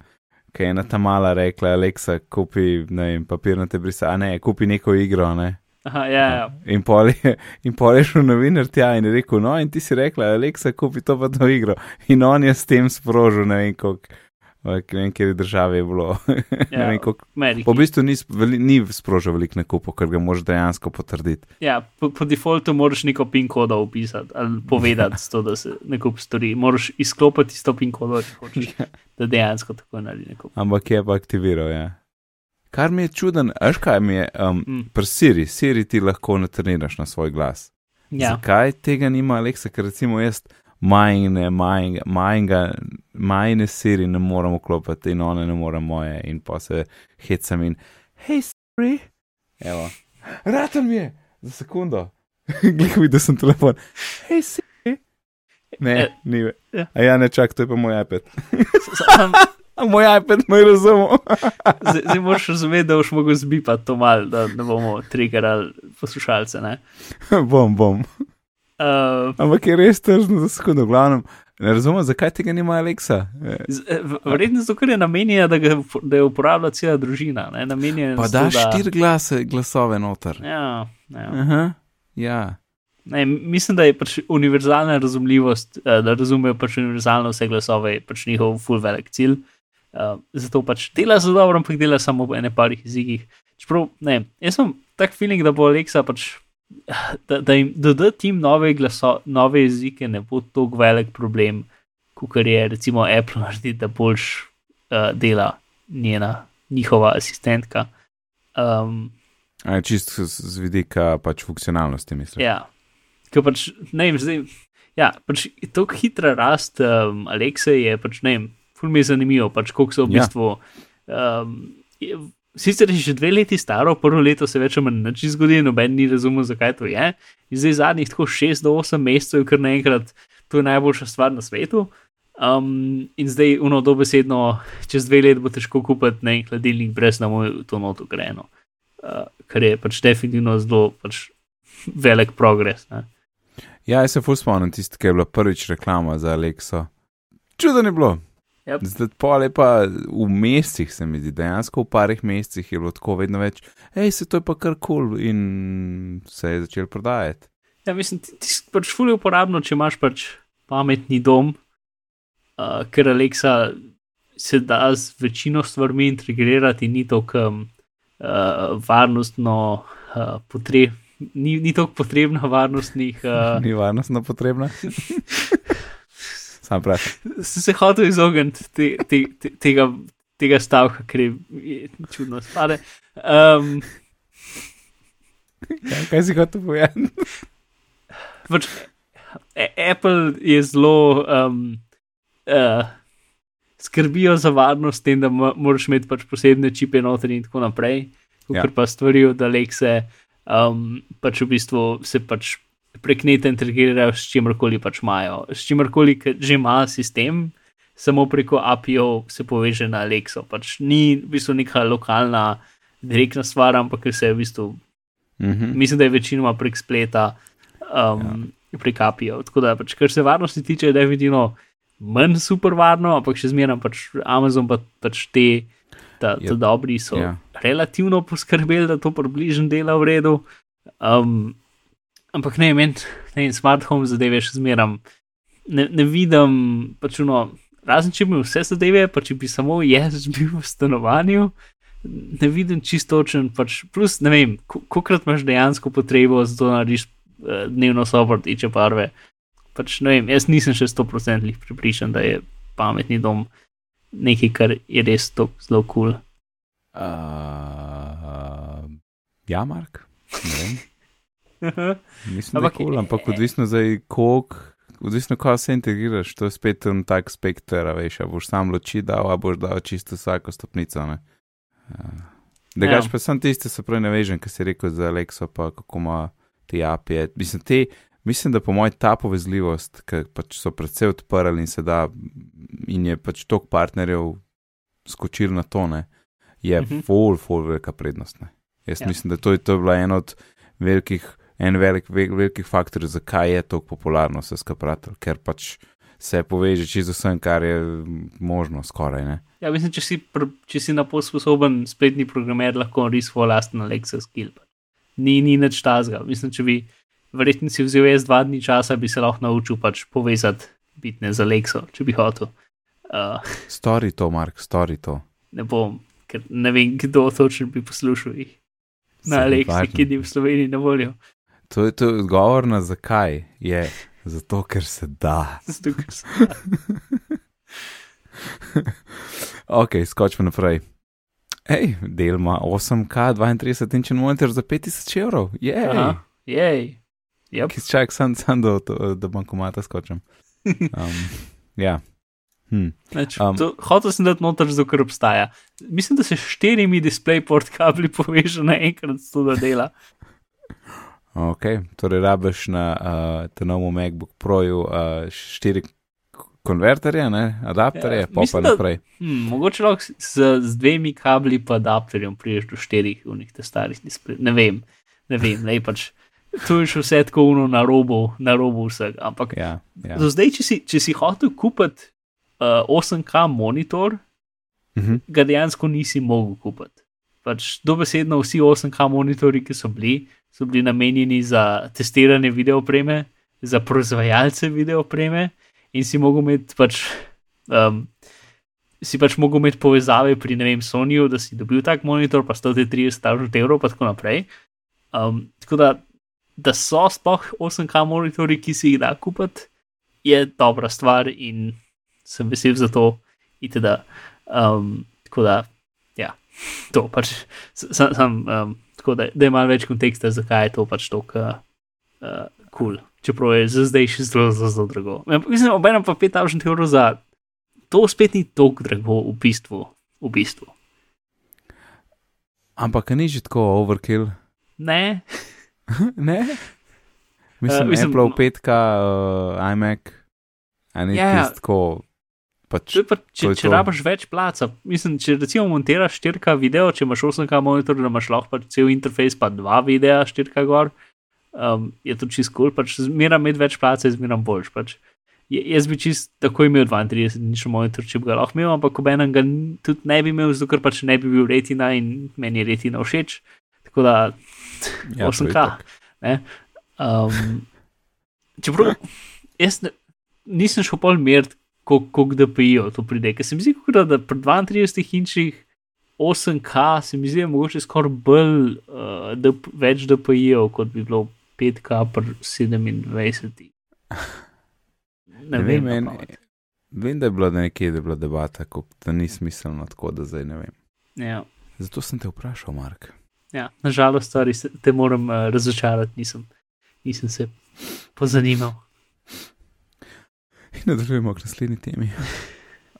kaj je ena ta mala rekla, Aleksa, kupi ne vem, papirnate brise, a ne, kupi neko igro. Ne? Aha, ja, ja. In pol je, in pol je šel novinar tja in rekel, no, in ti si rekla, Aleksa, kupi to pa to igro. In on je s tem sprožil, ne vem, koliko. Ne vem, kje države je bilo. Ja, vem, koliko. Po bistvu ni, ni sprožil veliko nakupov, ker ga moraš dejansko potrditi. Ja, po, po defaultu moraš neko PIN kodo upisati ali povedati, to, da se nakup stori. Moraš izklopiti isto PIN kodo, če hočeš, da dejansko tako naredi nakup. Ampak je pa aktiviral, ja. Kar mi je čuden, veš kaj mi je, um, Mm. pri Siri, Siri ti lahko natreniraš na svoj glas. Ja, Zakaj tega nima Aleksa, ker recimo jaz majne, majne, majne, majne Siri ne morem vklopiti in one ne more moje in pa se hecam in hej Siri, evo, raten mi je, za sekundo, glej videl sem telefon, hej Siri, ne, Eh, ni, ja. a ja ne čak, to je pa moj iPad. sam, moj iPad me je razumel. zdaj, zdaj moraš razumeti, da boš mogel zbipati to mal, da ne bomo triggerali poslušalce. Ne? bom, bom. Uh, Ampak je res tržno za sekundo, v glavnem. Ne razumem, zakaj tega nima Aleksa. Z- eh, v- Verjetno zato, ker je namenjena, da, ga, da jo uporablja cela družina. Ne? Namenjena je Pa da- štiri glase, glasove noter. Ja, ja. Aha, ja. Ne, mislim, da je pač univerzalna razumljivost, eh, da razumejo pač univerzalno vse glasove, pač njihov full velik cilj. Uh, zato pač dela zelo dobro, ampak dela samo v ene parih jezikih. Čeprav, ne, jaz sem tak feeling, da bo Alexa pač, da, da jim doda tim nove, glaso, nove jezike, ne bo tako velik problem, kot je recimo Apple narediti, da boljš uh, dela njena, njihova asistentka. Um, A, čist z, z vidika pač funkcionalnosti, mislim. Ja, ker pač ne vem, zdaj. Ja, pač tako hitra rast um, Alexe je pač ne vem, ful mi je zanimivo, pač koliko so v Ja. bistvu. Um, je, sicer je že dve leti staro, prvo leto se več ali manj nič ni zgodilo, noben ni razumel, zakaj to je. In zdaj zadnjih tako 6 do 8 mesecev, kar naenkrat, to je najboljša stvar na svetu. Um, in zdaj, uno, dobesedno, čez dve leti bo težko kupiti ne en hladilnik, brez da mu je to noto greno. Uh, kar je pač definitivno zelo pač velik progres. Ne? Ja, jaz se ful spomnim tisti, ki je bila prvič reklama za Alexo. Čudno je bilo. Yep. Zdaj pa lepa v mesecih se mi zdi, dejansko v parih mesecih je bilo tako vedno več, hej, se to je pa kar kul cool in se je začel prodajati. Ja, mislim, ti, ti pač fully uporabno, če imaš pač pametni dom, uh, ker Alexa se da z večino stvarmi integrirati, ni to, kam uh, varnostno uh, potreb. Ni, ni tako potrebna varnostnih. Uh, Ni varnostno potrebna. Sam pravi. sem se hotel izogniti te, te, te, tega, tega stavka, ker je, je čudno spade. Um, Ja, kaj si hotel povedati? pač, Apple je zelo um, uh, skrbijo za varnost, tem, da mo- moraš imeti pač posebne čipe noter in tako naprej. Ja. Ker pa stvari od Alexe um, pač v bistvu se pač prek neta integrirajo s čimrkoli pač imajo. S čimrkoli, ki že ima sistem, samo preko API-ov se poveže na Alexo. Pač ni v bistvu neka lokalna direktna stvar, ampak se je v bistvu Mhm. mislim, da je večinoma prek spleta, um, ja. prek API-jev. Tako da, pač, kar se varnosti tiče, je definitivno manj super varno, ampak še zmeraj pač Amazon pa, pač te, ta, Je- ta dobri so ja. ja. relativno poskrbeli, da to približno dela v redu. Um, ampak ne, meni, ne, smart home zadeve še zmeraj ne, ne vidim, pač uno, razen če bi vse zadeve, pa če bi samo jaz bil v stanovanju ne vidim čisto točen, pač, plus ne vem, kolikrat imaš dejansko potrebo za to, da narediš uh, dnevno sobo rdeče barve. Pač, ne vem, jaz nisem še 100% pripričan, da je pametni dom nekaj, kar je res tako zelo kul. Cool. Uh, ja, Mark. Ne vem. Mislim, Ampak- da je kul, cool, ampak odvisno zdaj, koliko, odvisno, kaj se integriraš, to je spet en tak spektr, a veš, a boš sam loči dal, a boš dal čisto vsako stopnico. Ne? Uh, da gaš Ja. pa sem tiste, se pravi, ne vežem, kaj si rekel za Alexo, pa kako ima te API. Mislim, te, mislim, da po mojem ta povezljivost, ki pač so predvsej odprli in se da, in je pač tok partnerjev skočil na tone, je Mhm. full, full velika prednost. Ne? Jaz ja. Ja. mislim, da to je, to je bila ena od velikih, en velik, vel, velikih faktorjev, zakaj je tako popularno vse skupaj, ker pač se poveže čisto vsem, kar je možno, skoraj ne. Ja, mislim, če si, če si na pol sposoben spletni programer, lahko narediš svoj lasten Alexa skill. Ni, ni nič tazga. Mislim, če bi verjetno si vzel jaz dva dni časa, bi se lahko naučil pač povezati bitne z Alexo, če bi hotel. Uh, Stori to, Mark, stori to. ne bom, ker ne vem, kdo točno bi poslušal jih. Na Alexi, važno. ki ni v Sloveniji na voljo. To je to odgovor na zakaj. Je zato, ker se da. Zato, ker sem- Ok, skočimo naprej. Hej, del ima 8K 32 inč monitor za 5000 evrov. Jej, Aha, Jej. Yep. ki čak sam, sam do, do, bankomata skočim. Um, ja. Hm. Neč, Um, to, hotel sem dati noter, zato ker obstaja. Mislim, da se štirimi DisplayPort kabli poveže naenkrat to, da dela. Ok, torej rabiš na uh, tem novem MacBook Proju uh, štiri konverterje, ne? adapterje, Ja, pa pa mislim, da- naprej. Hmm, mogoče lahko z, z dvemi kabli pa adapterjem priješ do štirih unih te starih displej. Ne vem, ne vem, ne pač. Tu je še vse tako uno na robu, na robu vsega. Ampak Ja, ja. do zdaj, če si, če si hotel kupiti uh, 8K monitor, Mhm. ga dejansko nisi mogel kupiti. Pač dobesedno vsi 8K monitorji, ki so bili, so bili namenjeni za testiranje videopreme, za proizvajalce videopreme in si mogel imeti pač. Um, Si pač mogel imeti povezave pri, ne vem, Sonyju, da si dobil tak monitor, pa 130 evrov, pa tako naprej. Um, tako da, da so sploh 8K monitorji, ki si jih da kupiti, je dobra stvar in sem vesel za to. Itd. Um, tako da, ja, to pač sam, sam um, tako da, da je malo več konteksta, zakaj je to pač tako uh, uh, cool. Čeprav je za zdaj še zelo, zelo, zelo drago. Ampak Mislim, obenem pa 5000 evrov za to spet ni tako drago v bistvu. V bistvu. Ampak ni že tako overkill. Ne, ne? Mislim, Eh, mislim, Apple 5K, uh, iMac, a ni Ja, ja. tisto tako. Pač, pa, če, če to. rabaš več placa. Mislim, če recimo montiraš 4K video, če imaš 8K monitor, da imaš lahko pač cel interfejs, pa dva videa 4K gor. um, je to čist kul, cool, pač zmeraj imeti več place, zmeraj boljš. Pač. Jaz bi čist tako imel 32, nič monitor, če bi ga lahko imel, ampak ob enem ga tudi ne bi imel, zato ker pač ne bi bil retina in meni je retina všeč. Tako da, Ja, 8K. to itak. ne. Um, čeprav jaz ne, nisem šel pol mer, koliko DPI-jo to pride, ker se mi zdi, kot da pri 32 inčih 8K se mi zdi, da mogoče skoraj bolj, uh, DP, več DPI-jev, kot bi bilo 5K pri 27. Ne vem, meni, vem, da je bila nekje, da je bila debata, kako da ni smiselno, tako da zdaj ne vem. Ja. Zato sem te vprašal, Mark. Ja, nažalost, stvari te moram uh, razočarati, nisem, nisem se pozanimal. In nadaljujemo k naslednji temi.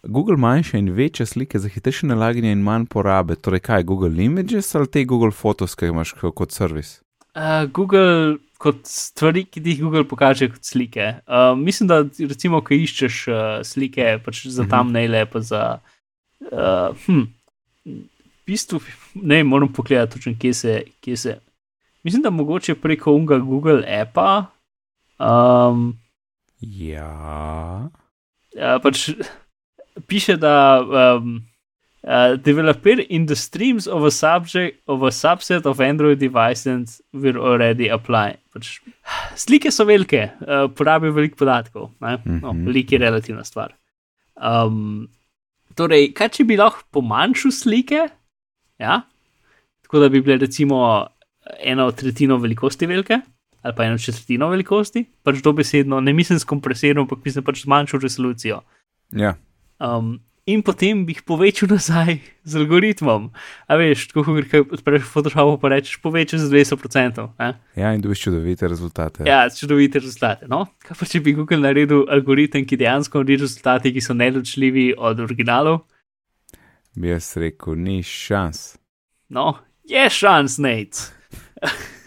Google manjša in večja slike za hitrejše nalaganje in manj porabe. Torej, kaj Google Images ali te Google Photos, ki jih imaš ko- kot servis? Uh, Google kot stvari, ki ti jih Google pokaže kot slike. Uh, mislim, da recimo, ko iščeš uh, slike pač za Mhm. tam ne pa za. Uh, hm, v bistvu, ne vem, moram pogledati, točno, kje, se, kje se. Mislim, da mogoče preko unga Google appa. Um, Ja. uh, pač piše, da um, uh, developer in the streams of a subject of a subset of Android devices will already apply. Pač, slike so velike, uh, porabijo veliko podatkov, ne? no, Mhm. veliko je relativna stvar. Um, torej, kaj če bi lahko pomanjšal slike? Ja? Tako da bi bile recimo eno tretjino velikosti velike. Ali pa eno četrtino velikosti, pač dobesedno, ne mislim s kompresirom, ampak mislim pač z manjšo resolucijo. ja. Um, in potem bi jih povečal nazaj z algoritmom. A veš, tako kot kaj odpreš Photoshop, pa rečeš povečaj za 200%. Ne? ja, in dobiš čudovite rezultate. Ja, čudovite rezultate. No? Kaj pa če bi Google naredil algoritem, ki dejansko naredi rezultate, ki so neločljivi od originalov? Bi jaz rekel, ni šans. No, je šans, Nate.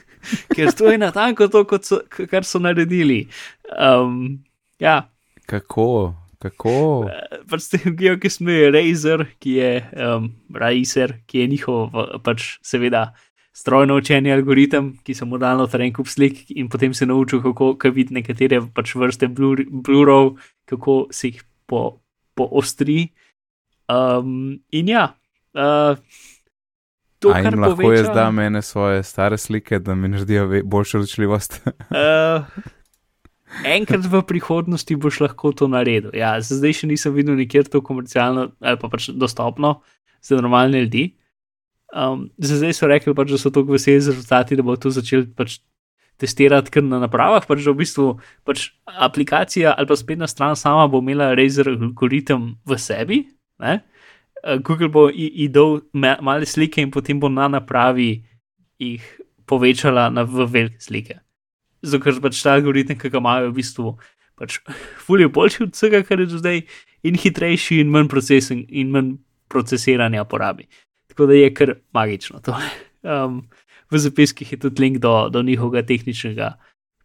Ker to je natanko to, so, kar so naredili. Um, ja, Kako? Kako? pač s tehnologijo, ki smo jo Razer, ki je um, Razer, ki je njihov, pač seveda, strojno učenje algoritem, ki so mu dal noter en kup slik in potem se naučil, kako ka vidi nekatere pač vrste blur, blurov, kako se jih po, poostri. Um, in ja, uh, to, kar lahko poveča, jaz dam ene svoje stare slike, da mi naredijo boljšo ločljivost? Uh, enkrat v prihodnosti boš lahko to naredil. Ja, zdaj še nisem videl nikjer to komercialno ali pa pač dostopno za normalne ljudi. Um, zdaj so rekli, pač, da so tako veseli z rezultati, da bo to začeli pač testirati kar na napravah. Pač, da v bistvu pač aplikacija ali pa spletna stran sama bo imela Razer algoritem v sebi. Ne? Uh, Google bo ma- male slike in potem bo na napravi jih povečala na v velike slike. Zato ker pač ta algoritem, ki ga imajo, v bistvu pač fulje boljši od vsega, kar je do zdaj, in hitrejši, in manj, procesen, in manj procesiranja porabi. Tako da je kar magično to. Um, v zapiskih je tudi link do, do njihovega tehničnega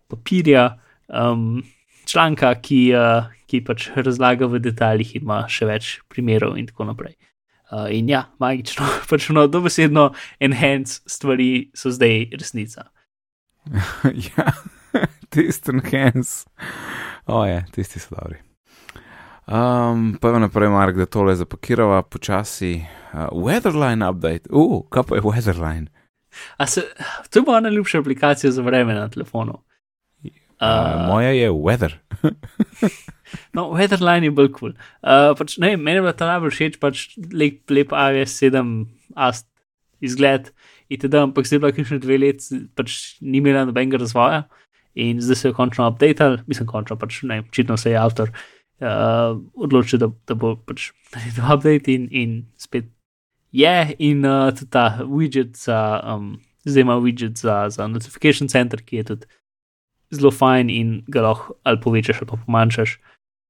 papirja, um, članka, ki, uh, ki pač razlaga v detaljih in ima še več primerov in tako naprej. Uh, in ja, magično, pač no, dobesedno enhance stvari so zdaj resnica. ja, tisti enhance. O, je, tisti so dobri. Um, pa naprej, Mark, da tole zapakirava počasi. Uh, weatherline update. Uh, kaj pa je Weatherline? A Se, to je moja najljubša aplikacija za vreme na telefonu. Uh, Uh, moja je Weather. no, Weatherline je bolj kul. Cool. Uh, pač, ne, meni je bila ta najbolj všeč, pač lep, lep iOS 7 ast izgled. Itd., ampak zdaj je bila kakšne dve leti, pač ni imela nobenega razvoja in zdaj se je končno updated, mislim, končno pač ne, očitno se je avtor uh, odločil, da, da bo pač naredil update in, in spet je. In uh, tudi ta widget za, um, zdaj ima widget za, za notification center, ki je tudi zelo fajn in ga lahko ali povečaš ali pa pomanjšaš.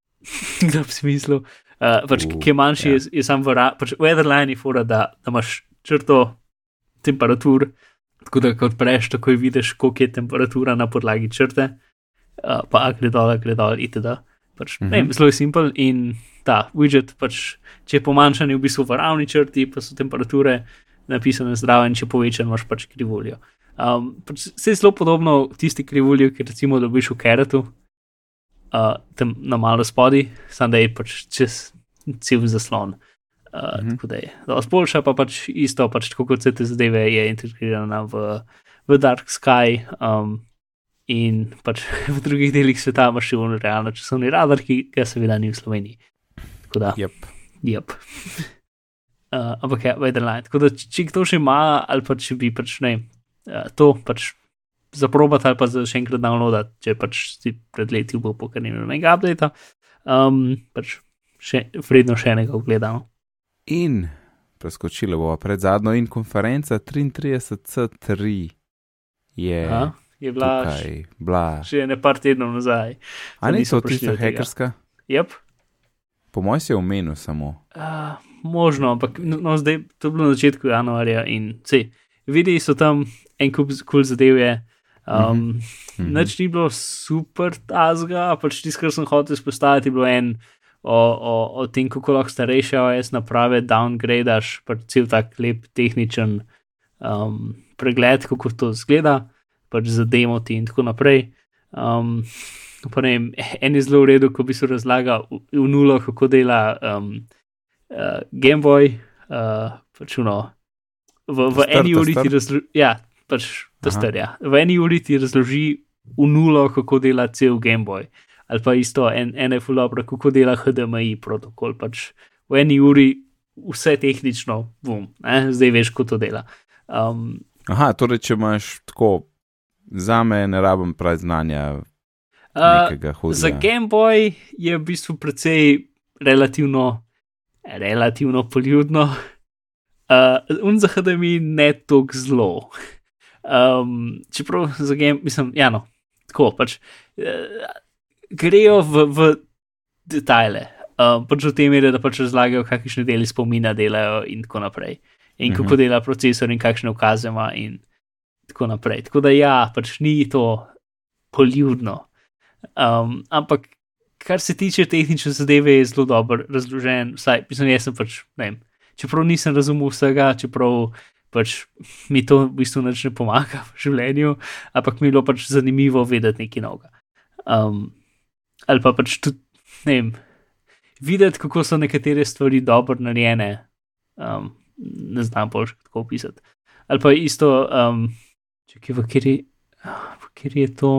Kdo bi si mislil? Uh, pač, Uh, ki je manjši, ja. je, je sam v ra- pač weatherline, je fora, da, da imaš črto temperatur, tako da ko odpreš, takoj vidiš, koliko je temperatura na podlagi črte, uh, pa gre dol, gre dol, itd. Pač, mm -hmm. ne, zelo je simpel in ta widget, pač, če je pomanjšan, je v bistvu v ravni črti, pa so temperature napisane zraven, če povečan, imaš pač krivuljo. Um, pač se je zelo podobno tisti krivulji, ki recimo dobiš v Keretu, uh, tam na malo spodi, samo da je pač čez cel zaslon. Uh, mm -hmm. Tako da je dosti boljša, pa pač isto, pač tako kot vse te zadeve je integrirana v, v Dark Sky. Um, In pač v drugih delih sveta imaš še eno realno časovni radar, ki ga seveda ni v Sloveniji. Tako da. Yep. Yep. uh, ampak ja, Weatherline. Tako da, če kdo še ima, ali pa če bi pač ne, to pač zaprobati ali pa za še enkrat downloadati, če pač si pred leti bil po kar nekaj update, um, pač še vredno še enega ogledano. In preskočila bova pred zadnjo in konferenca 33C3 je. Aha, je bila Tukaj, bila. še ne par tednov nazaj. A to prišli tista hekerska? Yep. Po mojem si je omenil samo. Uh, možno, ampak no, no, zdaj to je bilo na začetku januarja in vse. Videli so tam en kup kul cool zadev. Je. Um, Mhm. Nič ni bilo super tazga, pač tisto, kar sem hotel izpostaviti, je bilo en o, o, o tem, kako lahko starejše OS naprave downgradaš, pač cel tak lep tehničen um, pregled, kako to zgleda, pač za demoti in tako naprej. Um, pa ne vem, en je zelo v redu, ko bi se razlagal v, v nulo, kako dela um, uh, Game Boy, uh, pač uno. V, v Testar, eni uri ti razloži, ja, pač testar, ja. V eni uri ti razloži v nulo, kako dela cel Game Boy. Ali pa isto, en, ena je fulabra, kako dela HDMI protokol. Pač v eni uri vse tehnično, bum, ne? zdaj veš, kako to dela. Um, Aha, torej, če imaš tako, za me ne rabim prav znanja uh. Za Game Boy je v bistvu precej relativno, relativno poljudno, uh, un za HDMI ne tako zelo. Um, čeprav za Game, mislim, ja, no, tako pač. Uh, grejo v, v detajle, um, pač v tem meri, da pač razlagajo, kakšne deli spomina delajo in tako naprej. In Mhm. kako dela procesor in kakšne ukaze ima in tako naprej. Tako da ja, pač ni to poljudno. Um, ampak, kar se tiče tehnične zadeve, je zelo dobro razložen. Vsaj, mislim, jaz sem pač, ne vem, čeprav nisem razumel vsega, čeprav pač mi to v bistvu ne pomaga v življenju, ampak mi je bilo pač zanimivo vedeti nekaj novega. Um, ali pa pač tudi, ne vem, videti, kako so nekatere stvari dobro narejene. Um, ne znam bolj kako opisati. Ali pa isto, um, če je v kateri, v kateri je to.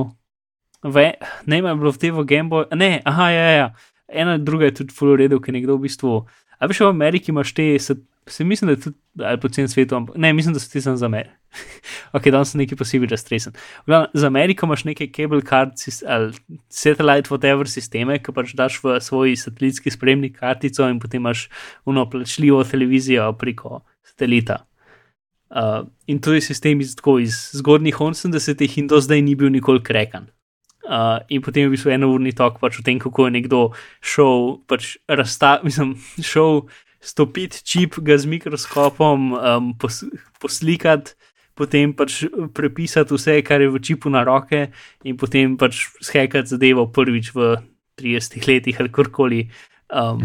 Ve, ne, ima bilo v tem v Gameboy. Ne, aha, ja, ja. Ena druga je tudi full redo, ker nekdo v bistvu. A veš, v Ameriki imaš te, se, se mislim, da je tudi, ali po celem svetu, ne, mislim, da so ti samo za Ameriko. ok, danes sem nekaj posebej raztresen. Glavno, za Ameriko imaš neke cable card ali satellite whatever sisteme, ki pač daš v svoj satelitski spremnik kartico in potem imaš uno plačljivo televizijo preko satelita. Uh, in to je sistem iz, tako, iz zgodnjih 80-ih in do zdaj ni bil nikoli krekan. Uh, in potem je bil eno urni tok pač o tem, kako je nekdo šel, pač razsta, mislim, šel stopiti čip ga z mikroskopom, um, pos, poslikati, potem pač prepisati vse, kar je v čipu na roke, in potem pač skekati zadevo prvič v 30 letih ali karkoli. Um,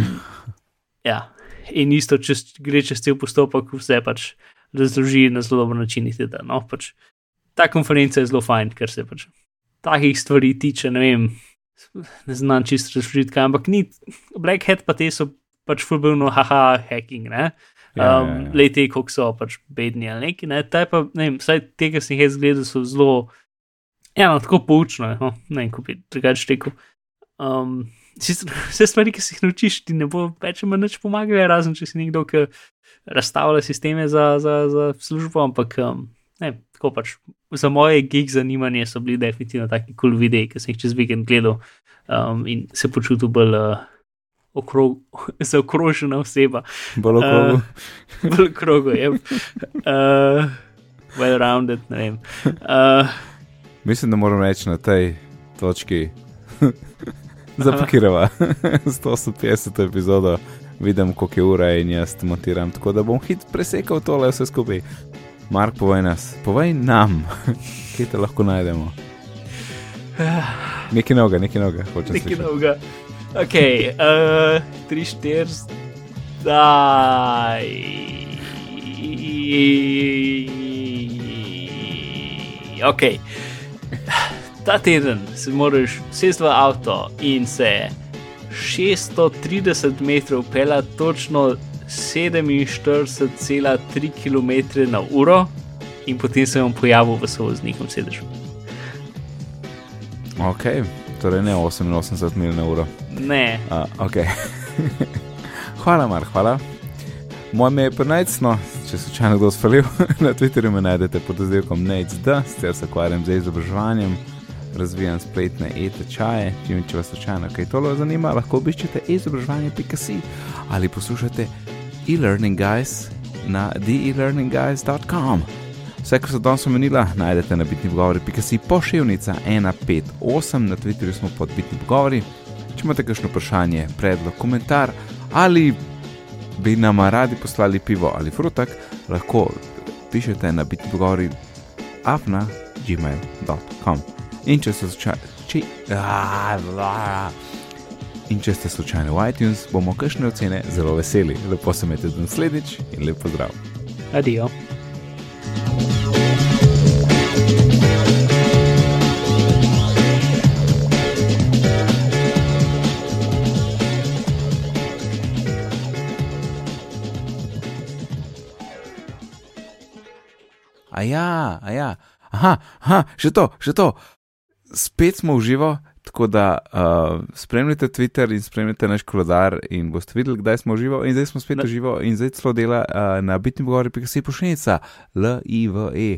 ja, in isto, če gre čez cel postopek, vse pač razloži na zelo dober način. in Da, no, pač, ta konferenca je zelo fajn, ker se pač takih stvari tiče, ne vem, ne znam čisto razložiti, kaj, ampak ni, Black Hat pa te so pač fulbilno, haha, hacking, ne. Ja, ja, Um, ja. Lete, koliko so pač bedni ali neki, ne, taj pa, ne vem, vsaj tega sem jaz gledal, so zelo, ja, no, tako poučno, no, ne vem, kako bi drugače rekel. Um, vse stvari, ki se jih naučiš, ti ne bo več manj nič pomagale, razen če si nekdo, ki razstavlja sisteme za, za, za službo, ampak um, ne, tako pač. Za moje gig zanimanje so bili definitivno taki kul cool videi, ki sem jih čez vikend gledal um, in se počutil bolj uh, okrog, zaokrožena oseba. Bolj Eh, okrogu. Bolj krogo je. Uh, well rounded, ne vem. Uh, Mislim, da moram reči na tej točki. Zapakirava 150 epizodo, vidim, koliko je ura in jaz montiram, tako da bom hit presekal tole vse skupaj. Mark, povej nas, povej nam, kje te lahko najdemo. Nekaj novega, nekaj novega, hočem nekaj slišati. novega. Ok, uh, 3, 4, daj. ok. Ta teden se moraš sesti v avto in se 630 metrov pela točno 47,3 km na uro in potem se bom pojavil v sovozniku sedežu. Ok, torej ne 88 mil na uro. Ne, Uh, okay. hvala, Mar, hvala. Moje ime je pa Najcno, če se slučajno kdo spalil, na Twitterju me najdete pod oddelkom NAICD, sicer se ukvarjam z izobraževanjem, razvijam spletne e-tečaje, če, vas slučajno kaj tolo zanima, lahko obiščete izobraževanje.si ali poslušate e-learning guys na theelearningguys.com. Vse, kar so danes omenila, najdete na bitni pogovori.si pošiljnica 158, na Twitterju smo pod bitni pogovori. Če imate kakšno vprašanje, predlog, komentar ali bi nam radi poslali pivo ali frutak, lahko pišete na bitni pogovori afna gmail.com. In če ste slučajno. Če, in če ste slučajno v iTunes, bomo kakšne ocene zelo veseli. Lepo se imejte do naslednjič in lep pozdrav. adijo. A ja, a ja. Aha, aha, še to, še to. Spet smo v živo, tako da uh, spremljate Twitter in spremljate naš koledar in boste videli, kdaj smo živo. In zdaj smo spet Na- živo in zdaj celo dela uh, na bitni pogovori, pika si pošiljnica, L-I-V-E.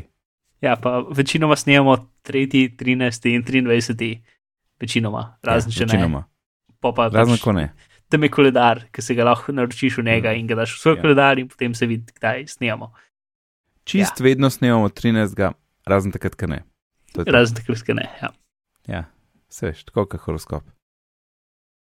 Ja, pa večinoma snemamo 3, 13 in 23, večinoma, razen če ne. Ja, Večinoma. Pa pa Razen pač, ko ne. tam je koledar, ki se ga lahko naročiš v njega in ga daš v svoj Ja. koledar in potem se vidi, kdaj snemamo. Čist ja. vedno snemamo 13. razen takrat, ko ne. Razen takrat, ko ne. Ja. Ja, se veš, tako kot horoskop.